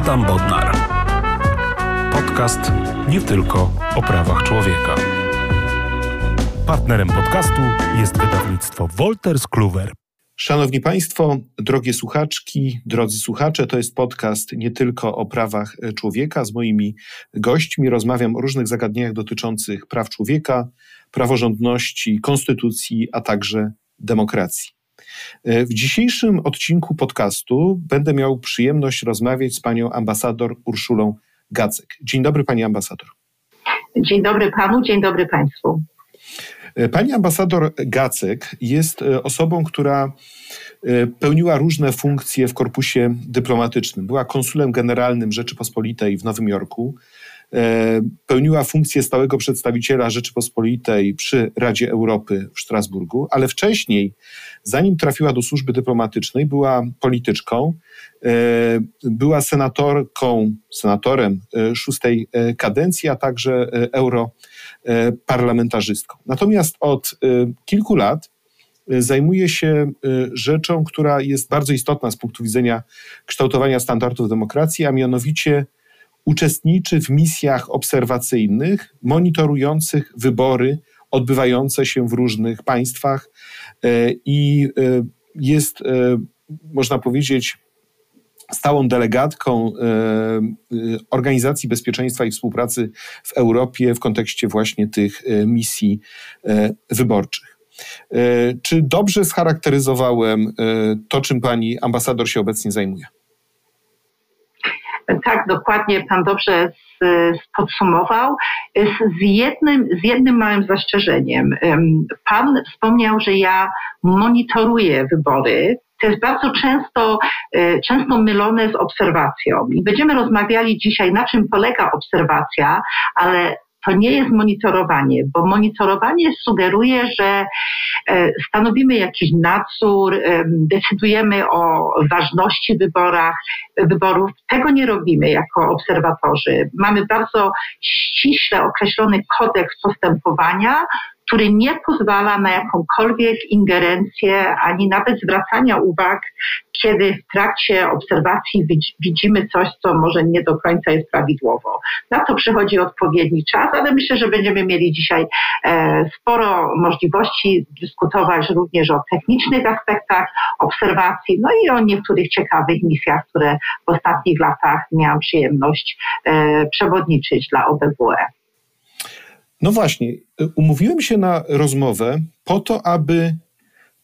Adam Bodnar. Podcast nie tylko o prawach człowieka. Partnerem podcastu jest wydawnictwo Wolters Kluwer. Szanowni Państwo, drogie słuchaczki, drodzy słuchacze, to jest podcast nie tylko o prawach człowieka. Z moimi gośćmi rozmawiam o różnych zagadnieniach dotyczących praw człowieka, praworządności, konstytucji, a także demokracji. W dzisiejszym odcinku podcastu będę miał przyjemność rozmawiać z panią ambasador Urszulą Gacek. Dzień dobry, pani ambasador. Dzień dobry panu, dzień dobry państwu. Pani ambasador Gacek jest e, osobą, która e, pełniła różne funkcje w korpusie dyplomatycznym. Była konsulem generalnym Rzeczypospolitej w Nowym Jorku, e, pełniła funkcję stałego przedstawiciela Rzeczypospolitej przy Radzie Europy w Strasburgu, ale wcześniej, zanim trafiła do służby dyplomatycznej, była polityczką, była senatorką, senatorem szóstej kadencji, a także euro E, parlamentarzystką. Natomiast od e, kilku lat e, zajmuje się rzeczą, która jest bardzo istotna z punktu widzenia kształtowania standardów demokracji, a mianowicie uczestniczy w misjach obserwacyjnych monitorujących wybory odbywające się w różnych państwach i jest, można powiedzieć, stałą delegatką e, e, Organizacji Bezpieczeństwa i Współpracy w Europie w kontekście właśnie tych e, misji wyborczych. Czy dobrze scharakteryzowałem to, czym pani ambasador się obecnie zajmuje? Tak, dokładnie pan dobrze podsumował. Z jednym, z jednym małym zastrzeżeniem. Pan wspomniał, że ja monitoruję wybory to jest bardzo często, e, często mylone z obserwacją. I będziemy rozmawiali dzisiaj, na czym polega obserwacja, ale to nie jest monitorowanie, bo monitorowanie sugeruje, że e, stanowimy jakiś nadzór, decydujemy o ważności wyborach, wyborów. Tego nie robimy jako obserwatorzy. Mamy bardzo ściśle określony kodeks postępowania, który nie pozwala na jakąkolwiek ingerencję, ani nawet zwracania uwag, kiedy w trakcie obserwacji widzimy coś, co może nie do końca jest prawidłowo. Na to przychodzi odpowiedni czas, ale myślę, że będziemy mieli dzisiaj e, sporo możliwości dyskutować również o technicznych aspektach obserwacji, no i o niektórych ciekawych misjach, które w ostatnich latach miałam przyjemność e, przewodniczyć dla OBWE. No właśnie, umówiłem się na rozmowę po to, aby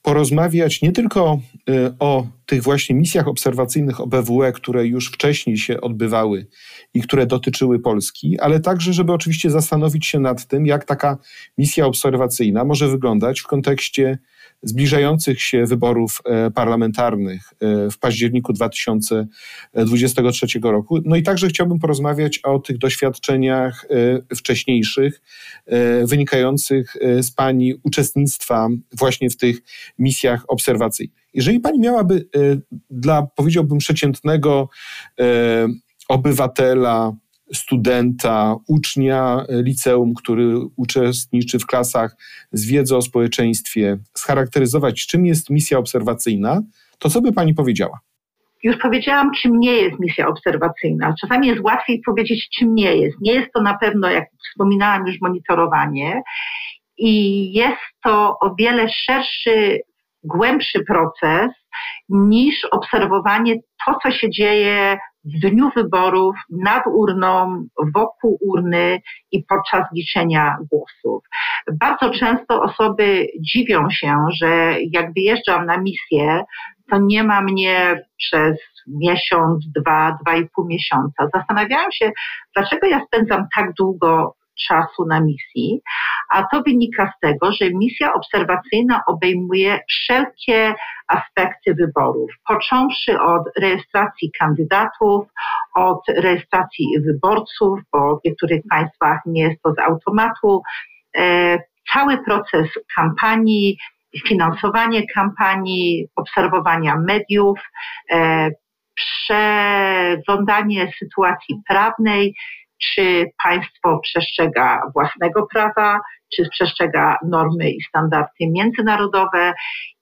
porozmawiać nie tylko y, o tych właśnie misjach obserwacyjnych OBWE, które już wcześniej się odbywały i które dotyczyły Polski, ale także, żeby oczywiście zastanowić się nad tym, jak taka misja obserwacyjna może wyglądać w kontekście zbliżających się wyborów e, parlamentarnych e, w październiku 2023 roku. No i także chciałbym porozmawiać o tych doświadczeniach e, wcześniejszych, wynikających z Pani uczestnictwa właśnie w tych misjach obserwacyjnych. Jeżeli Pani miałaby dla, powiedziałbym, przeciętnego obywatela, studenta, ucznia liceum, który uczestniczy w klasach z wiedzą o społeczeństwie, scharakteryzować, czym jest misja obserwacyjna, to co by pani powiedziała? Już powiedziałam, czym nie jest misja obserwacyjna. Czasami jest łatwiej powiedzieć, czym nie jest. Nie jest to na pewno, jak wspominałam już, monitorowanie i jest to o wiele szerszy, głębszy proces niż obserwowanie to, co się dzieje w dniu wyborów, nad urną, wokół urny i podczas liczenia głosów. Bardzo często osoby dziwią się, że jak wyjeżdżam na misję, to nie ma mnie przez miesiąc, dwa, dwa i pół miesiąca. Zastanawiałam się, dlaczego ja spędzam tak długo czasu na misji, a to wynika z tego, że misja obserwacyjna obejmuje wszelkie aspekty wyborów, począwszy od rejestracji kandydatów, od rejestracji wyborców, bo w niektórych państwach nie jest to z automatu, e, cały proces kampanii, finansowanie kampanii, obserwowania mediów, e, przeglądanie sytuacji prawnej, czy państwo przestrzega własnego prawa, czy przestrzega normy i standardy międzynarodowe.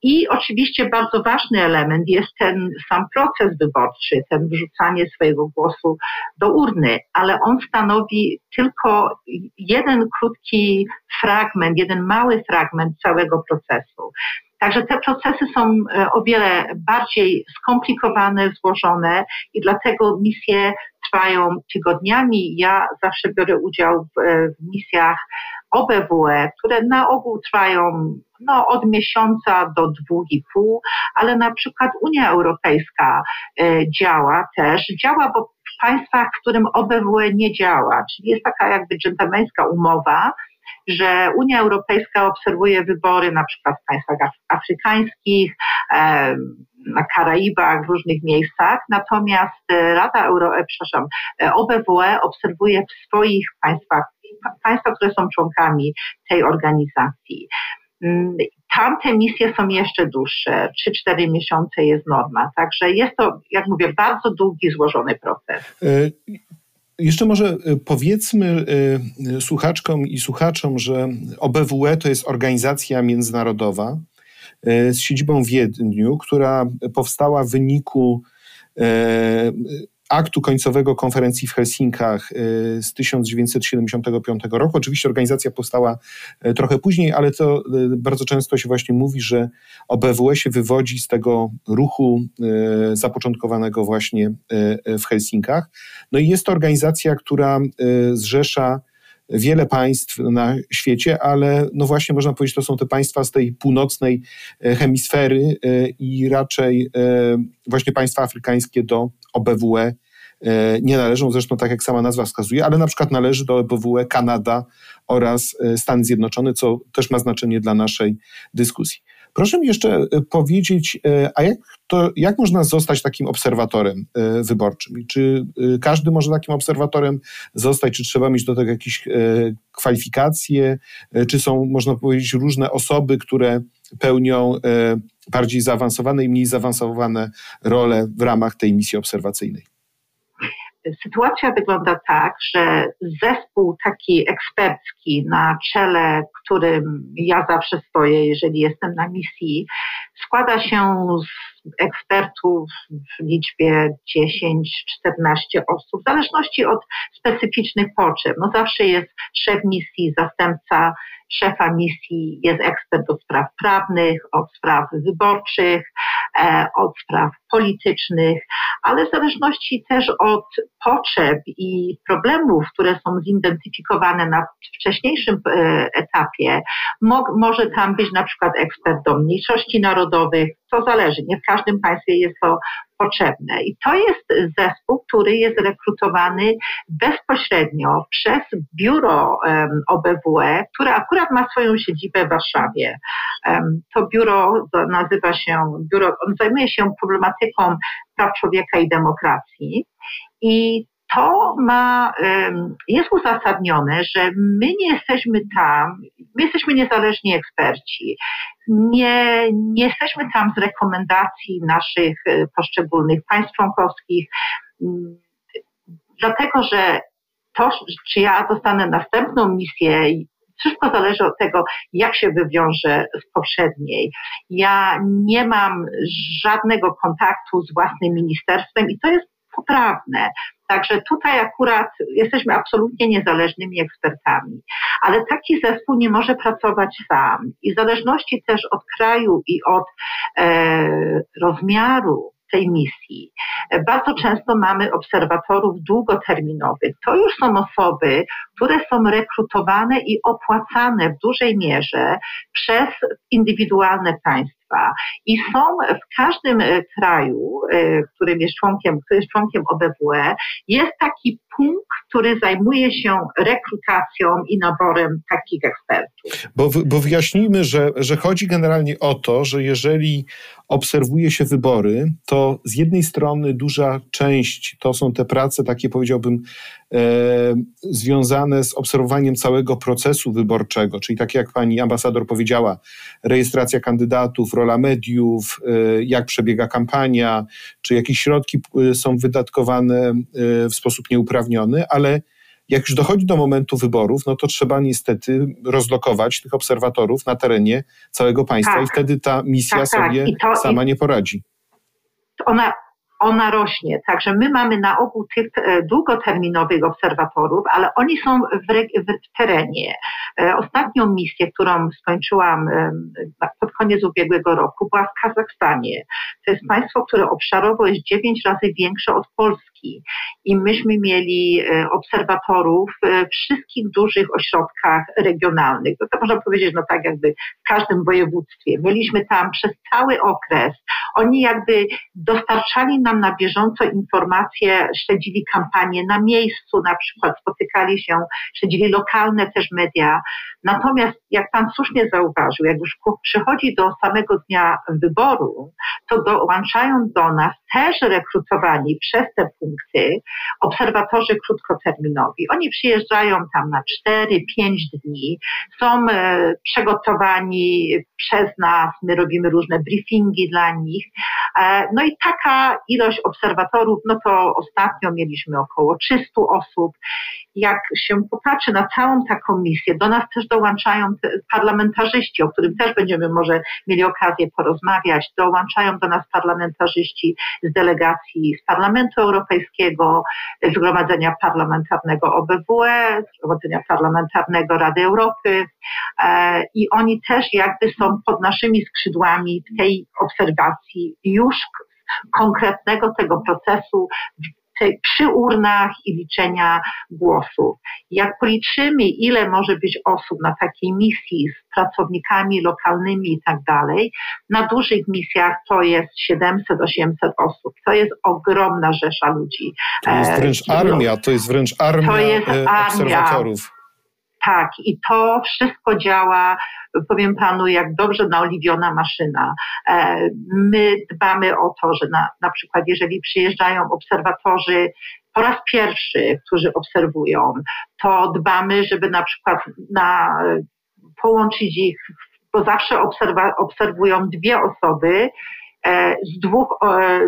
I oczywiście bardzo ważny element jest ten sam proces wyborczy, ten wrzucanie swojego głosu do urny, ale on stanowi tylko jeden krótki fragment, jeden mały fragment całego procesu. Także te procesy są e, o wiele bardziej skomplikowane, złożone i dlatego misje trwają tygodniami. Ja zawsze biorę udział w, e, w misjach OBWE, które na ogół trwają no, od miesiąca do dwóch i pół, ale na przykład Unia Europejska e, działa też, działa bo w państwach, w którym OBWE nie działa, czyli jest taka jakby dżentelmeńska umowa, że Unia Europejska obserwuje wybory na przykład w państwach afrykańskich, na Karaibach, w różnych miejscach, natomiast e, Rada Euro, e, przepraszam, e, OBWE obserwuje w swoich państwach, państwa, które są członkami tej organizacji. Mm, tamte misje są jeszcze dłuższe, 3-4 miesiące jest norma, także jest to, jak mówię, bardzo długi, złożony proces. Jeszcze może e, powiedzmy e, słuchaczkom i słuchaczom, że OBWE to jest organizacja międzynarodowa e, z siedzibą w Wiedniu, która powstała w wyniku aktu końcowego konferencji w Helsinkach y, z 1975 roku. Oczywiście organizacja powstała y, trochę później, ale to y, bardzo często się właśnie mówi, że OBWE się wywodzi z tego ruchu zapoczątkowanego właśnie w Helsinkach. No i jest to organizacja, która zrzesza wiele państw na świecie, ale no właśnie można powiedzieć, to są te państwa z tej północnej hemisfery i raczej właśnie państwa afrykańskie do OBWE e, nie należą, zresztą tak jak sama nazwa wskazuje, ale na przykład należy do OBWE Kanada oraz e, Stany Zjednoczone, co też ma znaczenie dla naszej dyskusji. Proszę mi jeszcze e, powiedzieć, a jak, to, jak można zostać takim obserwatorem wyborczym? Czy każdy może takim obserwatorem zostać? Czy trzeba mieć do tego jakieś kwalifikacje? Czy są, można powiedzieć, różne osoby, które pełnią bardziej zaawansowane i mniej zaawansowane role w ramach tej misji obserwacyjnej? Sytuacja wygląda tak, że zespół taki ekspercki na czele, którym ja zawsze stoję, jeżeli jestem na misji, składa się z ekspertów w liczbie 10-14 osób, w zależności od specyficznych potrzeb. No zawsze jest szef misji, zastępca szefa misji, jest ekspert od spraw prawnych, od spraw wyborczych, od spraw politycznych, ale w zależności też od potrzeb i problemów, które są zidentyfikowane na wcześniejszym e, etapie, mo może tam być na przykład ekspert do mniejszości narodowych, to zależy. Nie w każdym państwie jest to potrzebne. I to jest zespół, który jest rekrutowany bezpośrednio przez biuro OBWE, które akurat ma swoją siedzibę w Warszawie. To biuro nazywa się, biuro, on zajmuje się problematyką praw człowieka i demokracji. I to ma, jest uzasadnione, że my nie jesteśmy tam, my jesteśmy niezależni eksperci. Nie, nie jesteśmy tam z rekomendacji naszych e, poszczególnych państw członkowskich, dlatego że to, czy ja dostanę następną misję, wszystko zależy od tego, jak się wywiąże z poprzedniej. Ja nie mam żadnego kontaktu z własnym ministerstwem i to jest poprawne. Także tutaj akurat jesteśmy absolutnie niezależnymi ekspertami. Ale taki zespół nie może pracować sam. I w zależności też od kraju i od e, rozmiaru tej misji. Bardzo często mamy obserwatorów długoterminowych. To już są osoby, które są rekrutowane i opłacane w dużej mierze przez indywidualne państwa. I są w każdym e, kraju, e, którym jest członkiem, który jest członkiem OBWE, jest taki punkt, który zajmuje się rekrutacją i naborem takich ekspertów. Bo, bo wyjaśnijmy, że, że chodzi generalnie o to, że jeżeli obserwuje się wybory, to z jednej strony duża część to są te prace, takie powiedziałbym, związane z obserwowaniem całego procesu wyborczego, czyli tak jak pani ambasador powiedziała, rejestracja kandydatów, rola mediów, e, jak przebiega kampania, czy jakieś środki e, są wydatkowane e, w sposób nieuprawniony, ale jak już dochodzi do momentu wyborów, no to trzeba niestety rozlokować tych obserwatorów na terenie całego państwa tak. i wtedy ta misja tak, tak. sobie to, sama nie poradzi. Ona, ona rośnie. Także my mamy na ogół tych e, długoterminowych obserwatorów, ale oni są w, terenie. E, ostatnią misję, którą skończyłam pod koniec ubiegłego roku, była w Kazachstanie. To jest państwo, które obszarowo jest dziewięć razy większe od Polski. I myśmy mieli e, obserwatorów w wszystkich dużych ośrodkach regionalnych. To, to można powiedzieć, no tak jakby w każdym województwie. Byliśmy tam przez cały okres. Oni jakby dostarczali nam na bieżąco informacje, śledzili kampanię na miejscu, na przykład spotykali się, śledzili lokalne też media. Natomiast jak pan słusznie zauważył, jak już przychodzi do samego dnia wyboru, to dołączają do nas też rekrutowani przez te punkty obserwatorzy krótkoterminowi. Oni przyjeżdżają tam na 4-5 dni, są e, przygotowani przez nas, my robimy różne briefingi dla nich. E, no i taka ilość obserwatorów, no to ostatnio mieliśmy około 300 osób. Jak się popatrzy na całą taką misję, do nas też dołączają parlamentarzyści, o którym też będziemy może mieli okazję porozmawiać. Dołączają do nas parlamentarzyści z delegacji z Parlamentu Europejskiego, Zgromadzenia Parlamentarnego OBWE, Zgromadzenia Parlamentarnego Rady Europy e, i oni też jakby są pod naszymi skrzydłami w tej obserwacji już konkretnego tego procesu przy urnach i liczenia głosów. Jak policzymy, ile może być osób na takiej misji z pracownikami lokalnymi i tak dalej, na dużych misjach to jest 700-800 osób. To jest ogromna rzesza ludzi. To jest wręcz e, armia, to jest wręcz armia, to jest e, armia obserwatorów. Tak, i to wszystko działa, powiem panu, jak dobrze naoliwiona maszyna. E, my dbamy o to, że na, na przykład jeżeli przyjeżdżają obserwatorzy po raz pierwszy, którzy obserwują, to dbamy, żeby na przykład na, połączyć ich, bo zawsze obserwa, obserwują dwie osoby, z dwóch,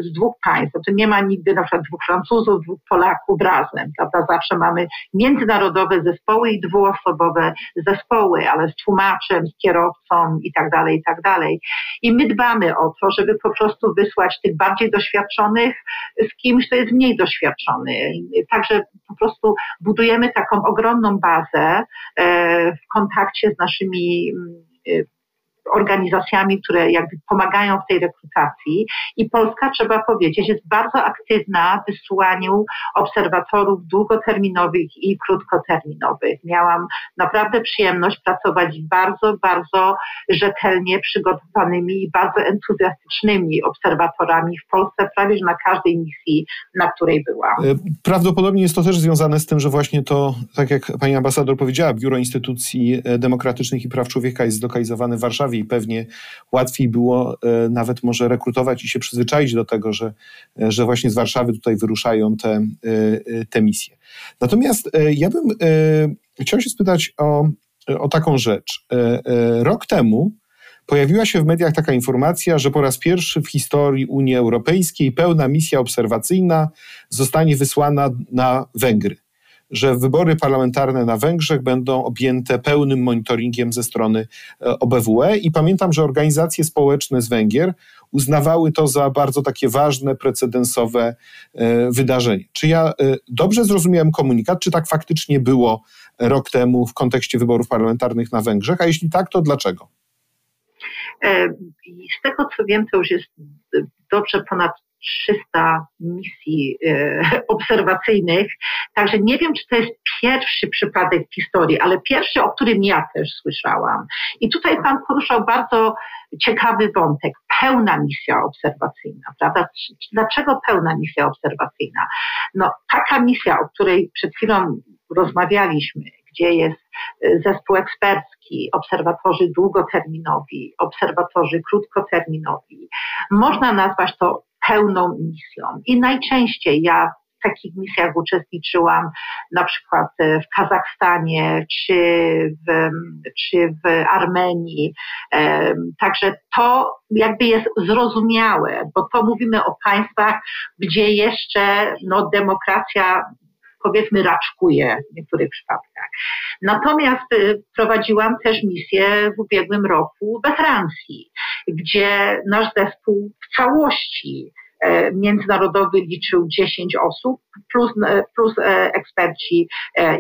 z dwóch państw. To nie ma nigdy na przykład dwóch Francuzów, dwóch Polaków razem, prawda? Zawsze mamy międzynarodowe zespoły i dwuosobowe zespoły, ale z tłumaczem, z kierowcą i tak dalej, i tak dalej. I my dbamy o to, żeby po prostu wysłać tych bardziej doświadczonych z kimś, kto jest mniej doświadczony. Także po prostu budujemy taką ogromną bazę e, w kontakcie z naszymi organizacjami, które jakby pomagają w tej rekrutacji i Polska, trzeba powiedzieć, jest bardzo aktywna w wysyłaniu obserwatorów długoterminowych i krótkoterminowych. Miałam naprawdę przyjemność pracować z bardzo, bardzo rzetelnie przygotowanymi i bardzo entuzjastycznymi obserwatorami w Polsce, prawie na każdej misji, na której byłam. E, prawdopodobnie jest to też związane z tym, że właśnie to, tak jak pani ambasador powiedziała, Biuro Instytucji Demokratycznych i Praw Człowieka jest zlokalizowane w Warszawie i pewnie łatwiej było e, nawet może rekrutować i się przyzwyczaić do tego, że, e, że właśnie z Warszawy tutaj wyruszają te, e, te misje. Natomiast ja bym chciał się spytać o, o taką rzecz. Rok temu pojawiła się w mediach taka informacja, że po raz pierwszy w historii Unii Europejskiej pełna misja obserwacyjna zostanie wysłana na Węgry że wybory parlamentarne na Węgrzech będą objęte pełnym monitoringiem ze strony e, OBWE i pamiętam, że organizacje społeczne z Węgier uznawały to za bardzo takie ważne, precedensowe e, wydarzenie. Czy ja e, dobrze zrozumiałem komunikat, czy tak faktycznie było rok temu w kontekście wyborów parlamentarnych na Węgrzech, a jeśli tak, to dlaczego? Z tego co wiem, to już jest dobrze ponad 300 misji e, obserwacyjnych. Także nie wiem, czy to jest pierwszy przypadek w historii, ale pierwszy, o którym ja też słyszałam. I tutaj Pan poruszał bardzo ciekawy wątek. Pełna misja obserwacyjna, prawda? Dlaczego pełna misja obserwacyjna? No, taka misja, o której przed chwilą rozmawialiśmy, gdzie jest e, zespół ekspercki, obserwatorzy długoterminowi, obserwatorzy krótkoterminowi. Można nazwać to pełną misją. I najczęściej ja w takich misjach uczestniczyłam na przykład e, w Kazachstanie czy w, czy w Armenii. Także to jakby jest zrozumiałe, bo to mówimy o państwach, gdzie jeszcze no, demokracja powiedzmy raczkuje w niektórych przypadkach. Natomiast prowadziłam też misję w ubiegłym roku we Francji, gdzie nasz zespół w całości E, międzynarodowy liczył 10 osób, plus, e, plus e, eksperci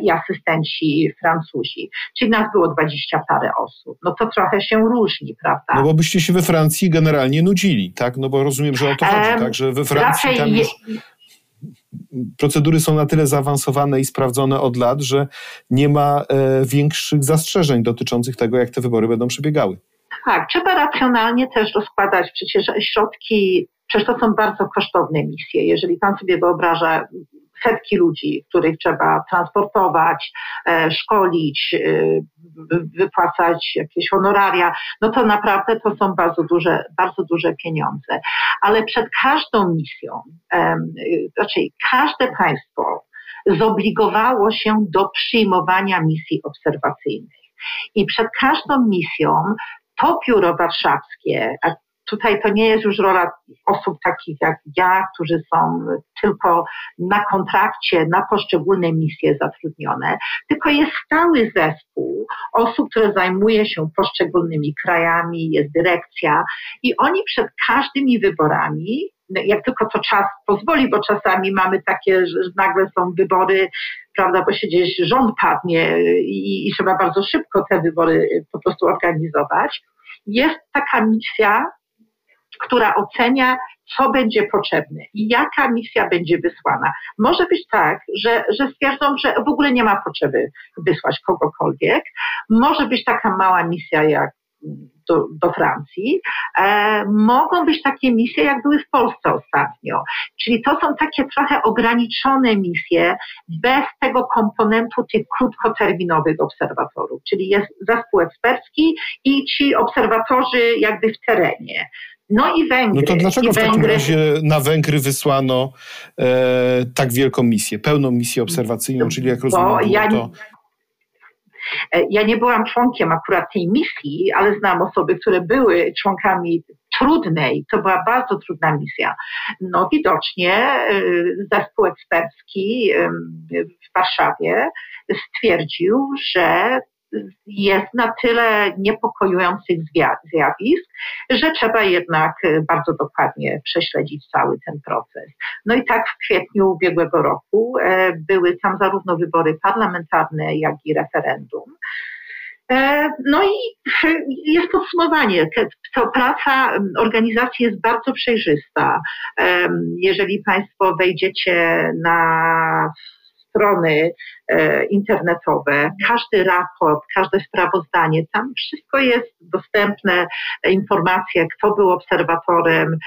i asystenci Francuzi. Czyli nas było 20 parę osób. No to trochę się różni, prawda? No bo byście się we Francji generalnie nudzili, tak? No bo rozumiem, że o to chodzi, um, tak? Że we Francji tam już procedury są na tyle zaawansowane i sprawdzone od lat, że nie ma e, większych zastrzeżeń dotyczących tego, jak te wybory będą przebiegały. Tak, trzeba racjonalnie też rozkładać przecież środki Przecież to są bardzo kosztowne misje. Jeżeli pan sobie wyobraża setki ludzi, których trzeba transportować, e, szkolić, e, wypłacać jakieś honoraria, no to naprawdę to są bardzo duże, bardzo duże pieniądze. Ale przed każdą misją, raczej każde państwo zobligowało się do przyjmowania misji obserwacyjnych. I przed każdą misją to biuro warszawskie, tutaj to nie jest już rola osób takich jak ja, którzy są tylko na kontrakcie, na poszczególne misje zatrudnione, tylko jest stały zespół osób, które zajmuje się poszczególnymi krajami, jest dyrekcja i oni przed każdymi wyborami jak tylko to czas pozwoli, bo czasami mamy takie, że nagle są wybory, prawda, bo się gdzieś rząd padnie i, i trzeba bardzo szybko te wybory po prostu organizować. Jest taka misja która ocenia, co będzie potrzebne i jaka misja będzie wysłana. Może być tak, że, że stwierdzą, że w ogóle nie ma potrzeby wysłać kogokolwiek. Może być taka mała misja jak do, do Francji. E, mogą być takie misje, jak były w Polsce ostatnio. Czyli to są takie trochę ograniczone misje bez tego komponentu tych krótkoterminowych obserwatorów. Czyli jest zespół ekspercki i ci obserwatorzy jakby w terenie. No i Węgry. No to dlaczego w takim razie na Węgry wysłano e, tak wielką misję, pełną misję obserwacyjną, czyli jak rozumiem, ja to... E, ja nie byłam członkiem akurat tej misji, ale znam osoby, które były członkami trudnej, to była bardzo trudna misja. No widocznie e, zespół ekspercki w Warszawie stwierdził, że jest na tyle niepokojujących zjawisk, że trzeba jednak e, bardzo dokładnie prześledzić cały ten proces. No i tak w kwietniu ubiegłego roku e, były tam zarówno wybory parlamentarne, jak i referendum. E, no i jest podsumowanie. To praca organizacji jest bardzo przejrzysta. Jeżeli Państwo wejdziecie na strony e, internetowe, każdy raport, każde sprawozdanie, tam wszystko jest dostępne, informacje, kto był obserwatorem,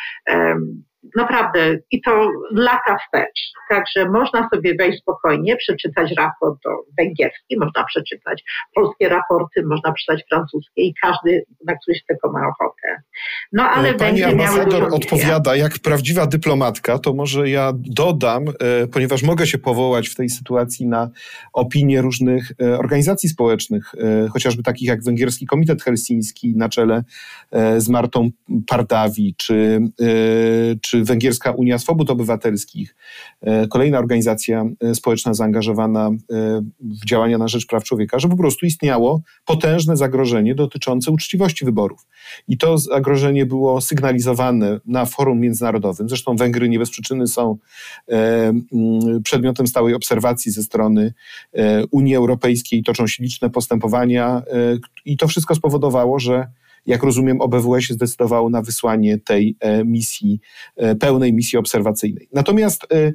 naprawdę i to lata wstecz. Także można sobie wejść spokojnie, przeczytać raport węgierski, można przeczytać polskie raporty, można przeczytać francuskie i każdy na któryś tego ma ochotę. No ale Pani ambasador odpowiada jak prawdziwa dyplomatka, to może ja dodam, e, ponieważ mogę się powołać w tej sytuacji na opinie różnych e, organizacji społecznych, e, chociażby takich jak Węgierski Komitet Helsiński na czele z Martą Pardawi, czy, czy czy Węgierska Unia Swobód Obywatelskich, e, kolejna organizacja e, społeczna zaangażowana e, w działania na rzecz praw człowieka, że po prostu istniało potężne zagrożenie dotyczące uczciwości wyborów. I to zagrożenie było sygnalizowane na forum międzynarodowym. Zresztą Węgry nie bez przyczyny są przedmiotem stałej obserwacji ze strony Unii Europejskiej. Toczą się liczne postępowania i to wszystko spowodowało, że jak rozumiem, OBWE się zdecydowało na wysłanie tej e, misji, e, pełnej misji obserwacyjnej. Natomiast e,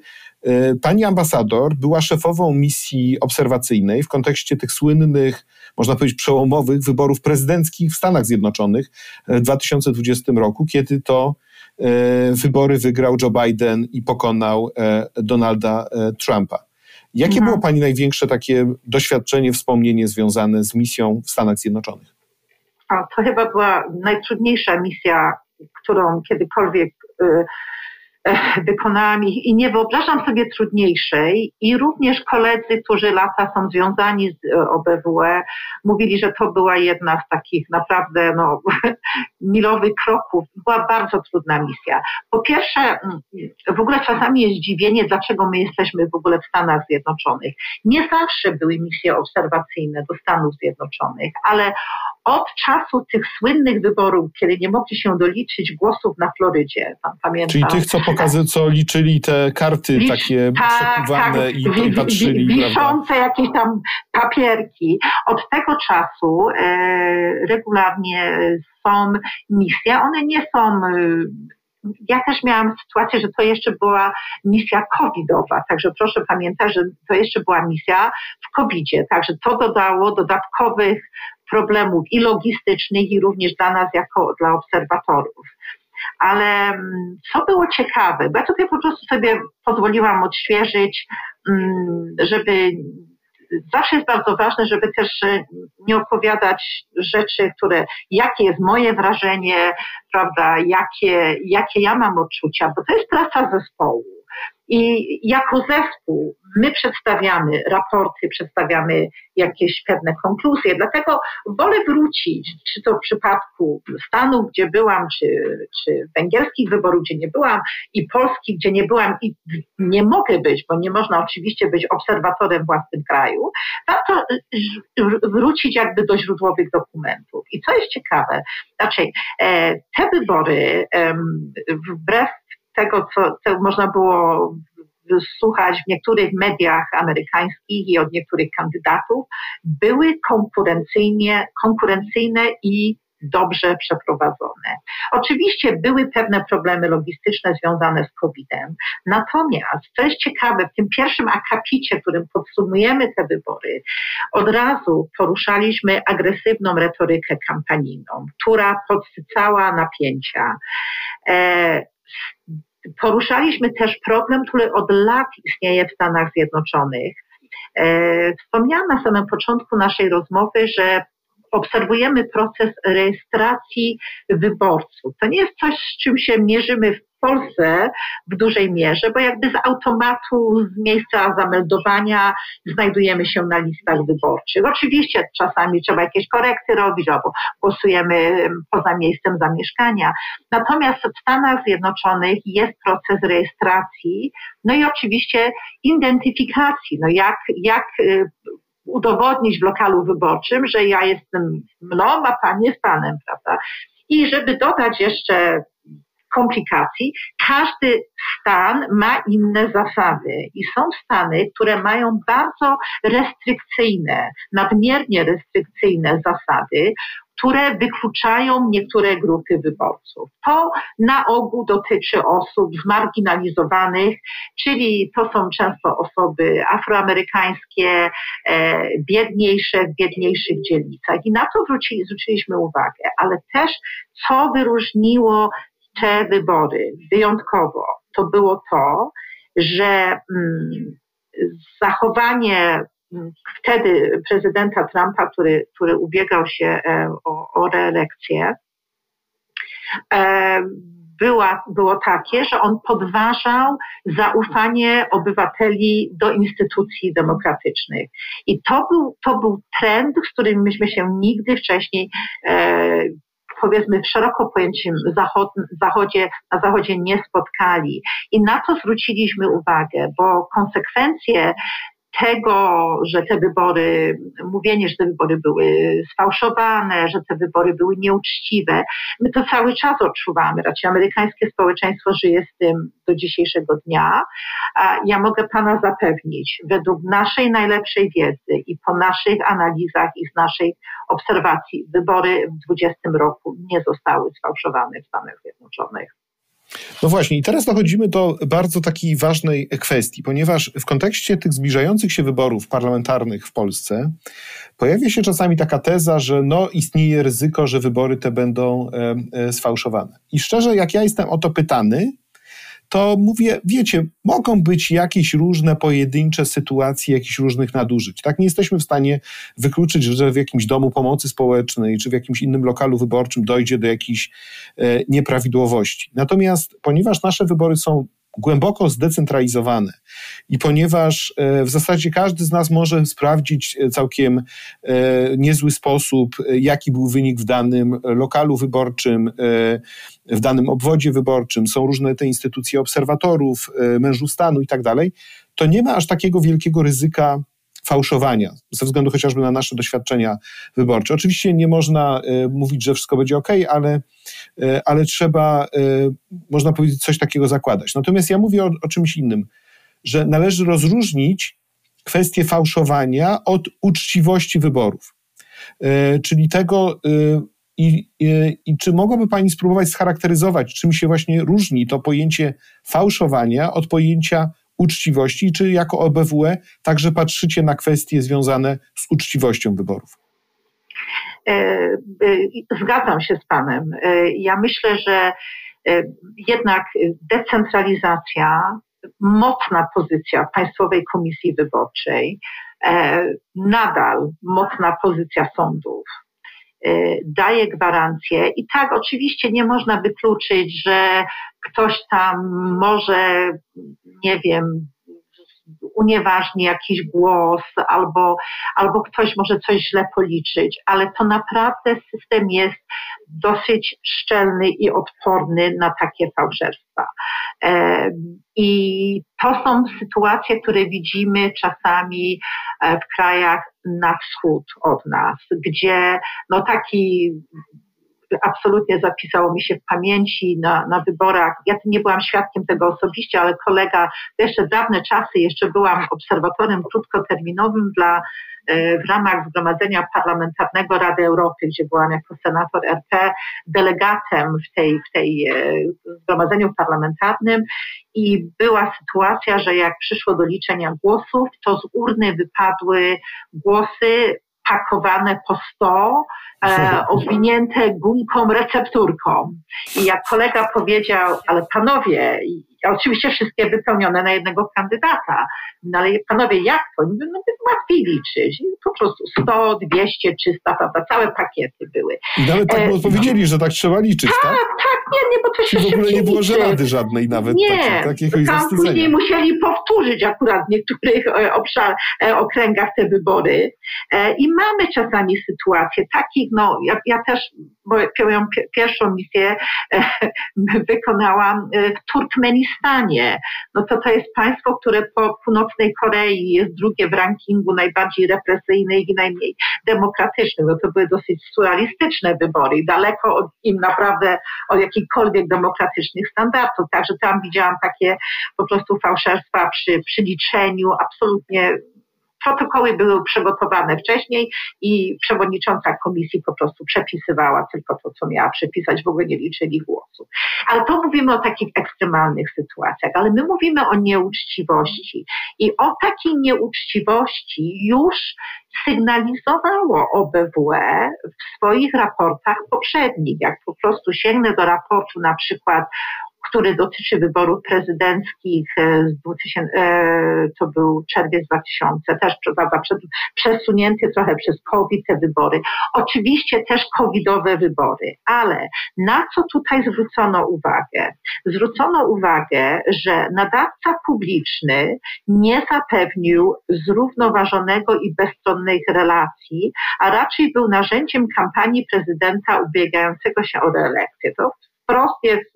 Pani ambasador była szefową misji obserwacyjnej w kontekście tych słynnych, można powiedzieć, przełomowych wyborów prezydenckich w Stanach Zjednoczonych w 2020 roku, kiedy to wybory wygrał Joe Biden i pokonał Donalda Trumpa. Jakie mhm. było Pani największe takie doświadczenie, wspomnienie związane z misją w Stanach Zjednoczonych? To chyba była najtrudniejsza misja, którą kiedykolwiek wykonałam ich i nie wyobrażam sobie trudniejszej i również koledzy, którzy lata są związani z e, OBWE, mówili, że to była jedna z takich naprawdę no, milowych kroków. Była bardzo trudna misja. Po pierwsze, mm, w ogóle czasami jest zdziwienie, dlaczego my jesteśmy w ogóle w Stanach Zjednoczonych. Nie zawsze były misje obserwacyjne do Stanów Zjednoczonych, ale od czasu tych słynnych wyborów, kiedy nie mogli się doliczyć głosów na Florydzie, pan pamięta? Czyli tych, co pokazy, co liczyli te karty Licz, takie tak, tak, i, i patrzyli. Wiszące jakieś tam papierki. Od tego czasu e, regularnie są misje. One nie są e, ja też miałam sytuację, że to jeszcze była misja covidowa, także proszę pamiętać, że to jeszcze była misja w covidzie, także to dodało dodatkowych problemów i logistycznych, i również dla nas jako dla obserwatorów. Ale mm, co było ciekawe, bo ja tutaj po prostu sobie pozwoliłam odświeżyć, mm, żeby zawsze jest bardzo ważne, żeby też e, nie opowiadać rzeczy, które, jakie jest moje wrażenie, prawda, jakie, jakie ja mam odczucia, bo to jest praca zespołu. I jako zespół my przedstawiamy raporty, przedstawiamy jakieś pewne konkluzje. Dlatego wolę wrócić, czy to w przypadku Stanów, gdzie byłam, czy, czy węgierskich wyborów, gdzie nie byłam, i Polski, gdzie nie byłam i nie mogę być, bo nie można oczywiście być obserwatorem własnym kraju, warto wrócić jakby do źródłowych dokumentów. I co jest ciekawe, znaczy e, te wybory wbrew tego, co, co można było słuchać w niektórych mediach amerykańskich i od niektórych kandydatów, były konkurencyjnie, konkurencyjne i dobrze przeprowadzone. Oczywiście były pewne problemy logistyczne związane z COVID-em, natomiast, co jest ciekawe, w tym pierwszym akapicie, którym podsumujemy te wybory, od razu poruszaliśmy agresywną retorykę kampanijną, która podsycała napięcia. E, Poruszaliśmy też problem, który od lat istnieje w Stanach Zjednoczonych. E, wspomniałam na samym początku naszej rozmowy, że obserwujemy proces rejestracji wyborców. To nie jest coś, z czym się mierzymy w Polsce w dużej mierze, bo jakby z automatu, z miejsca zameldowania znajdujemy się na listach wyborczych. Oczywiście czasami trzeba jakieś korekty robić albo głosujemy poza miejscem zamieszkania. Natomiast w Stanach Zjednoczonych jest proces rejestracji, no i oczywiście identyfikacji, no jak, jak y, udowodnić w lokalu wyborczym, że ja jestem mną, a pan jest panem, prawda? I żeby dodać jeszcze komplikacji, każdy stan ma inne zasady i są stany, które mają bardzo restrykcyjne, nadmiernie restrykcyjne zasady, które wykluczają niektóre grupy wyborców. To na ogół dotyczy osób zmarginalizowanych, czyli to są często osoby afroamerykańskie, e, biedniejsze w biedniejszych dzielnicach. I na to zwrócili, zwróciliśmy uwagę, ale też co wyróżniło te wybory wyjątkowo, to było to, że mm, zachowanie wtedy prezydenta Trumpa, który, który ubiegał się e, o, o reelekcję, e, była, było takie, że on podważał zaufanie obywateli do instytucji demokratycznych. I to był, to był trend, z którym myśmy się nigdy wcześniej e, powiedzmy w szeroko pojętym zachod, zachodzie, na zachodzie nie spotkali. I na to zwróciliśmy uwagę, bo konsekwencje tego, że te wybory, mówienie, że te wybory były sfałszowane, że te wybory były nieuczciwe, my to cały czas odczuwamy. Raczej amerykańskie społeczeństwo żyje z tym do dzisiejszego dnia. A ja mogę Pana zapewnić, według naszej najlepszej wiedzy i po naszych analizach i z naszej obserwacji, wybory w 2020 roku nie zostały sfałszowane w Stanach Zjednoczonych. No właśnie, i teraz dochodzimy do bardzo takiej ważnej kwestii, ponieważ w kontekście tych zbliżających się wyborów parlamentarnych w Polsce pojawia się czasami taka teza, że no, istnieje ryzyko, że wybory te będą e, e, sfałszowane. I szczerze, jak ja jestem o to pytany, to mówię, wiecie, mogą być jakieś różne pojedyncze sytuacje, jakichś różnych nadużyć. Tak, nie jesteśmy w stanie wykluczyć, że w jakimś domu pomocy społecznej czy w jakimś innym lokalu wyborczym dojdzie do jakichś e, nieprawidłowości. Natomiast ponieważ nasze wybory są głęboko zdecentralizowane. I ponieważ e, w zasadzie każdy z nas może sprawdzić e, całkiem e, niezły sposób, jaki był wynik w danym lokalu wyborczym, w danym obwodzie wyborczym, są różne te instytucje obserwatorów, mężów stanu i tak dalej, to nie ma aż takiego wielkiego ryzyka fałszowania, ze względu chociażby na nasze doświadczenia wyborcze. Oczywiście nie można e, mówić, że wszystko będzie ok, ale, e, ale trzeba, e, można powiedzieć, coś takiego zakładać. Natomiast ja mówię o, o czymś innym, że należy rozróżnić kwestię fałszowania od uczciwości wyborów. Czyli tego, i, i, I, czy mogłaby Pani spróbować scharakteryzować, czym się właśnie różni to pojęcie fałszowania od pojęcia uczciwości, czy jako OBWE także patrzycie na kwestie związane z uczciwością wyborów? E, e, zgadzam się z Panem. E, ja myślę, że jednak decentralizacja, mocna pozycja Państwowej Komisji Wyborczej, nadal mocna pozycja sądów, daje gwarancję. I tak, oczywiście nie można wykluczyć, że ktoś tam może, nie wiem, unieważni jakiś głos, albo, albo ktoś może coś źle policzyć, ale to naprawdę system jest dosyć szczelny i odporny na takie fałszerstwa. I to są sytuacje, które widzimy czasami e, w krajach na wschód od nas, gdzie no taki absolutnie zapisało mi się w pamięci na, na wyborach. Ja nie byłam świadkiem tego osobiście, ale kolega, to jeszcze dawne czasy, jeszcze byłam obserwatorem krótkoterminowym dla e, w ramach Zgromadzenia Parlamentarnego Rady Europy, gdzie byłam jako senator RP delegatem w tej, w tej e, Zgromadzeniu Parlamentarnym i była sytuacja, że jak przyszło do liczenia głosów, to z urny wypadły głosy pakowane po 100, e, owinięte gumką recepturką. I jak kolega powiedział, ale panowie, oczywiście wszystkie wypełnione na jednego kandydata, no ale panowie, jak to? No łatwiej liczyć. Po prostu 100, 200, 300, prawda? Całe pakiety były. I nawet tak e, odpowiedzieli, że tak trzeba liczyć, tak? Tak, tak, nie, nie, bo to się w ogóle nie było żenady żadnej nawet. Nie, takiej, tam później musieli powtórzyć akurat w niektórych e, obszar, e, okręgach te wybory. I mamy czasami sytuacje takich, no ja, ja też moją pierwszą misję wykonałam w Turkmenistanie. No to to jest państwo, które po północnej Korei jest drugie w rankingu najbardziej represyjnych i najmniej demokratycznych. No to były dosyć surrealistyczne wybory daleko od im naprawdę od jakichkolwiek demokratycznych standardów. Także tam widziałam takie po prostu fałszerstwa przy, przy liczeniu, absolutnie protokoły były przygotowane wcześniej i przewodnicząca komisji po prostu przepisywała tylko to, co miała przepisać, w ogóle nie liczyli głosów. Ale to mówimy o takich ekstremalnych sytuacjach, ale my mówimy o nieuczciwości i o takiej nieuczciwości już sygnalizowało OBWE w swoich raportach poprzednich. Jak po prostu sięgnę do raportu na przykład który dotyczy wyborów prezydenckich e, z 2000, e, to był czerwiec 2000, też prawda, przesunięty trochę przez COVID te wybory. Oczywiście też covidowe wybory, ale na co tutaj zwrócono uwagę? Zwrócono uwagę, że nadawca publiczny nie zapewnił zrównoważonego i bezstronnych relacji, a raczej był narzędziem kampanii prezydenta ubiegającego się o reelekcję. To wprost jest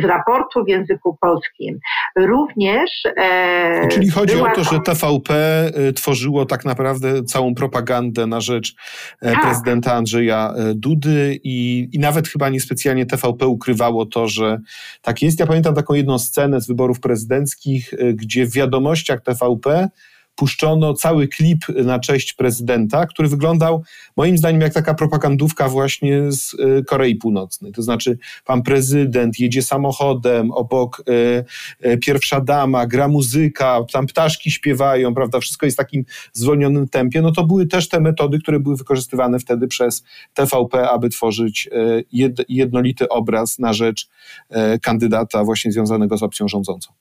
z raportu w języku polskim. Również. E, Czyli chodzi o to, że TVP e, tworzyło tak naprawdę całą propagandę na rzecz e, tak. prezydenta Andrzeja e, Dudy i, i nawet chyba niespecjalnie TVP ukrywało to, że tak jest. Ja pamiętam taką jedną scenę z wyborów prezydenckich, gdzie w wiadomościach TVP puszczono cały klip na cześć prezydenta, który wyglądał moim zdaniem jak taka propagandówka właśnie z y, Korei Północnej. To znaczy pan prezydent jedzie samochodem, obok y, y, pierwsza dama, gra muzyka, tam ptaszki śpiewają, prawda, wszystko jest w takim zwolnionym tempie. No to były też te metody, które były wykorzystywane wtedy przez TVP, aby tworzyć jednolity obraz na rzecz kandydata właśnie związanego z opcją rządzącą.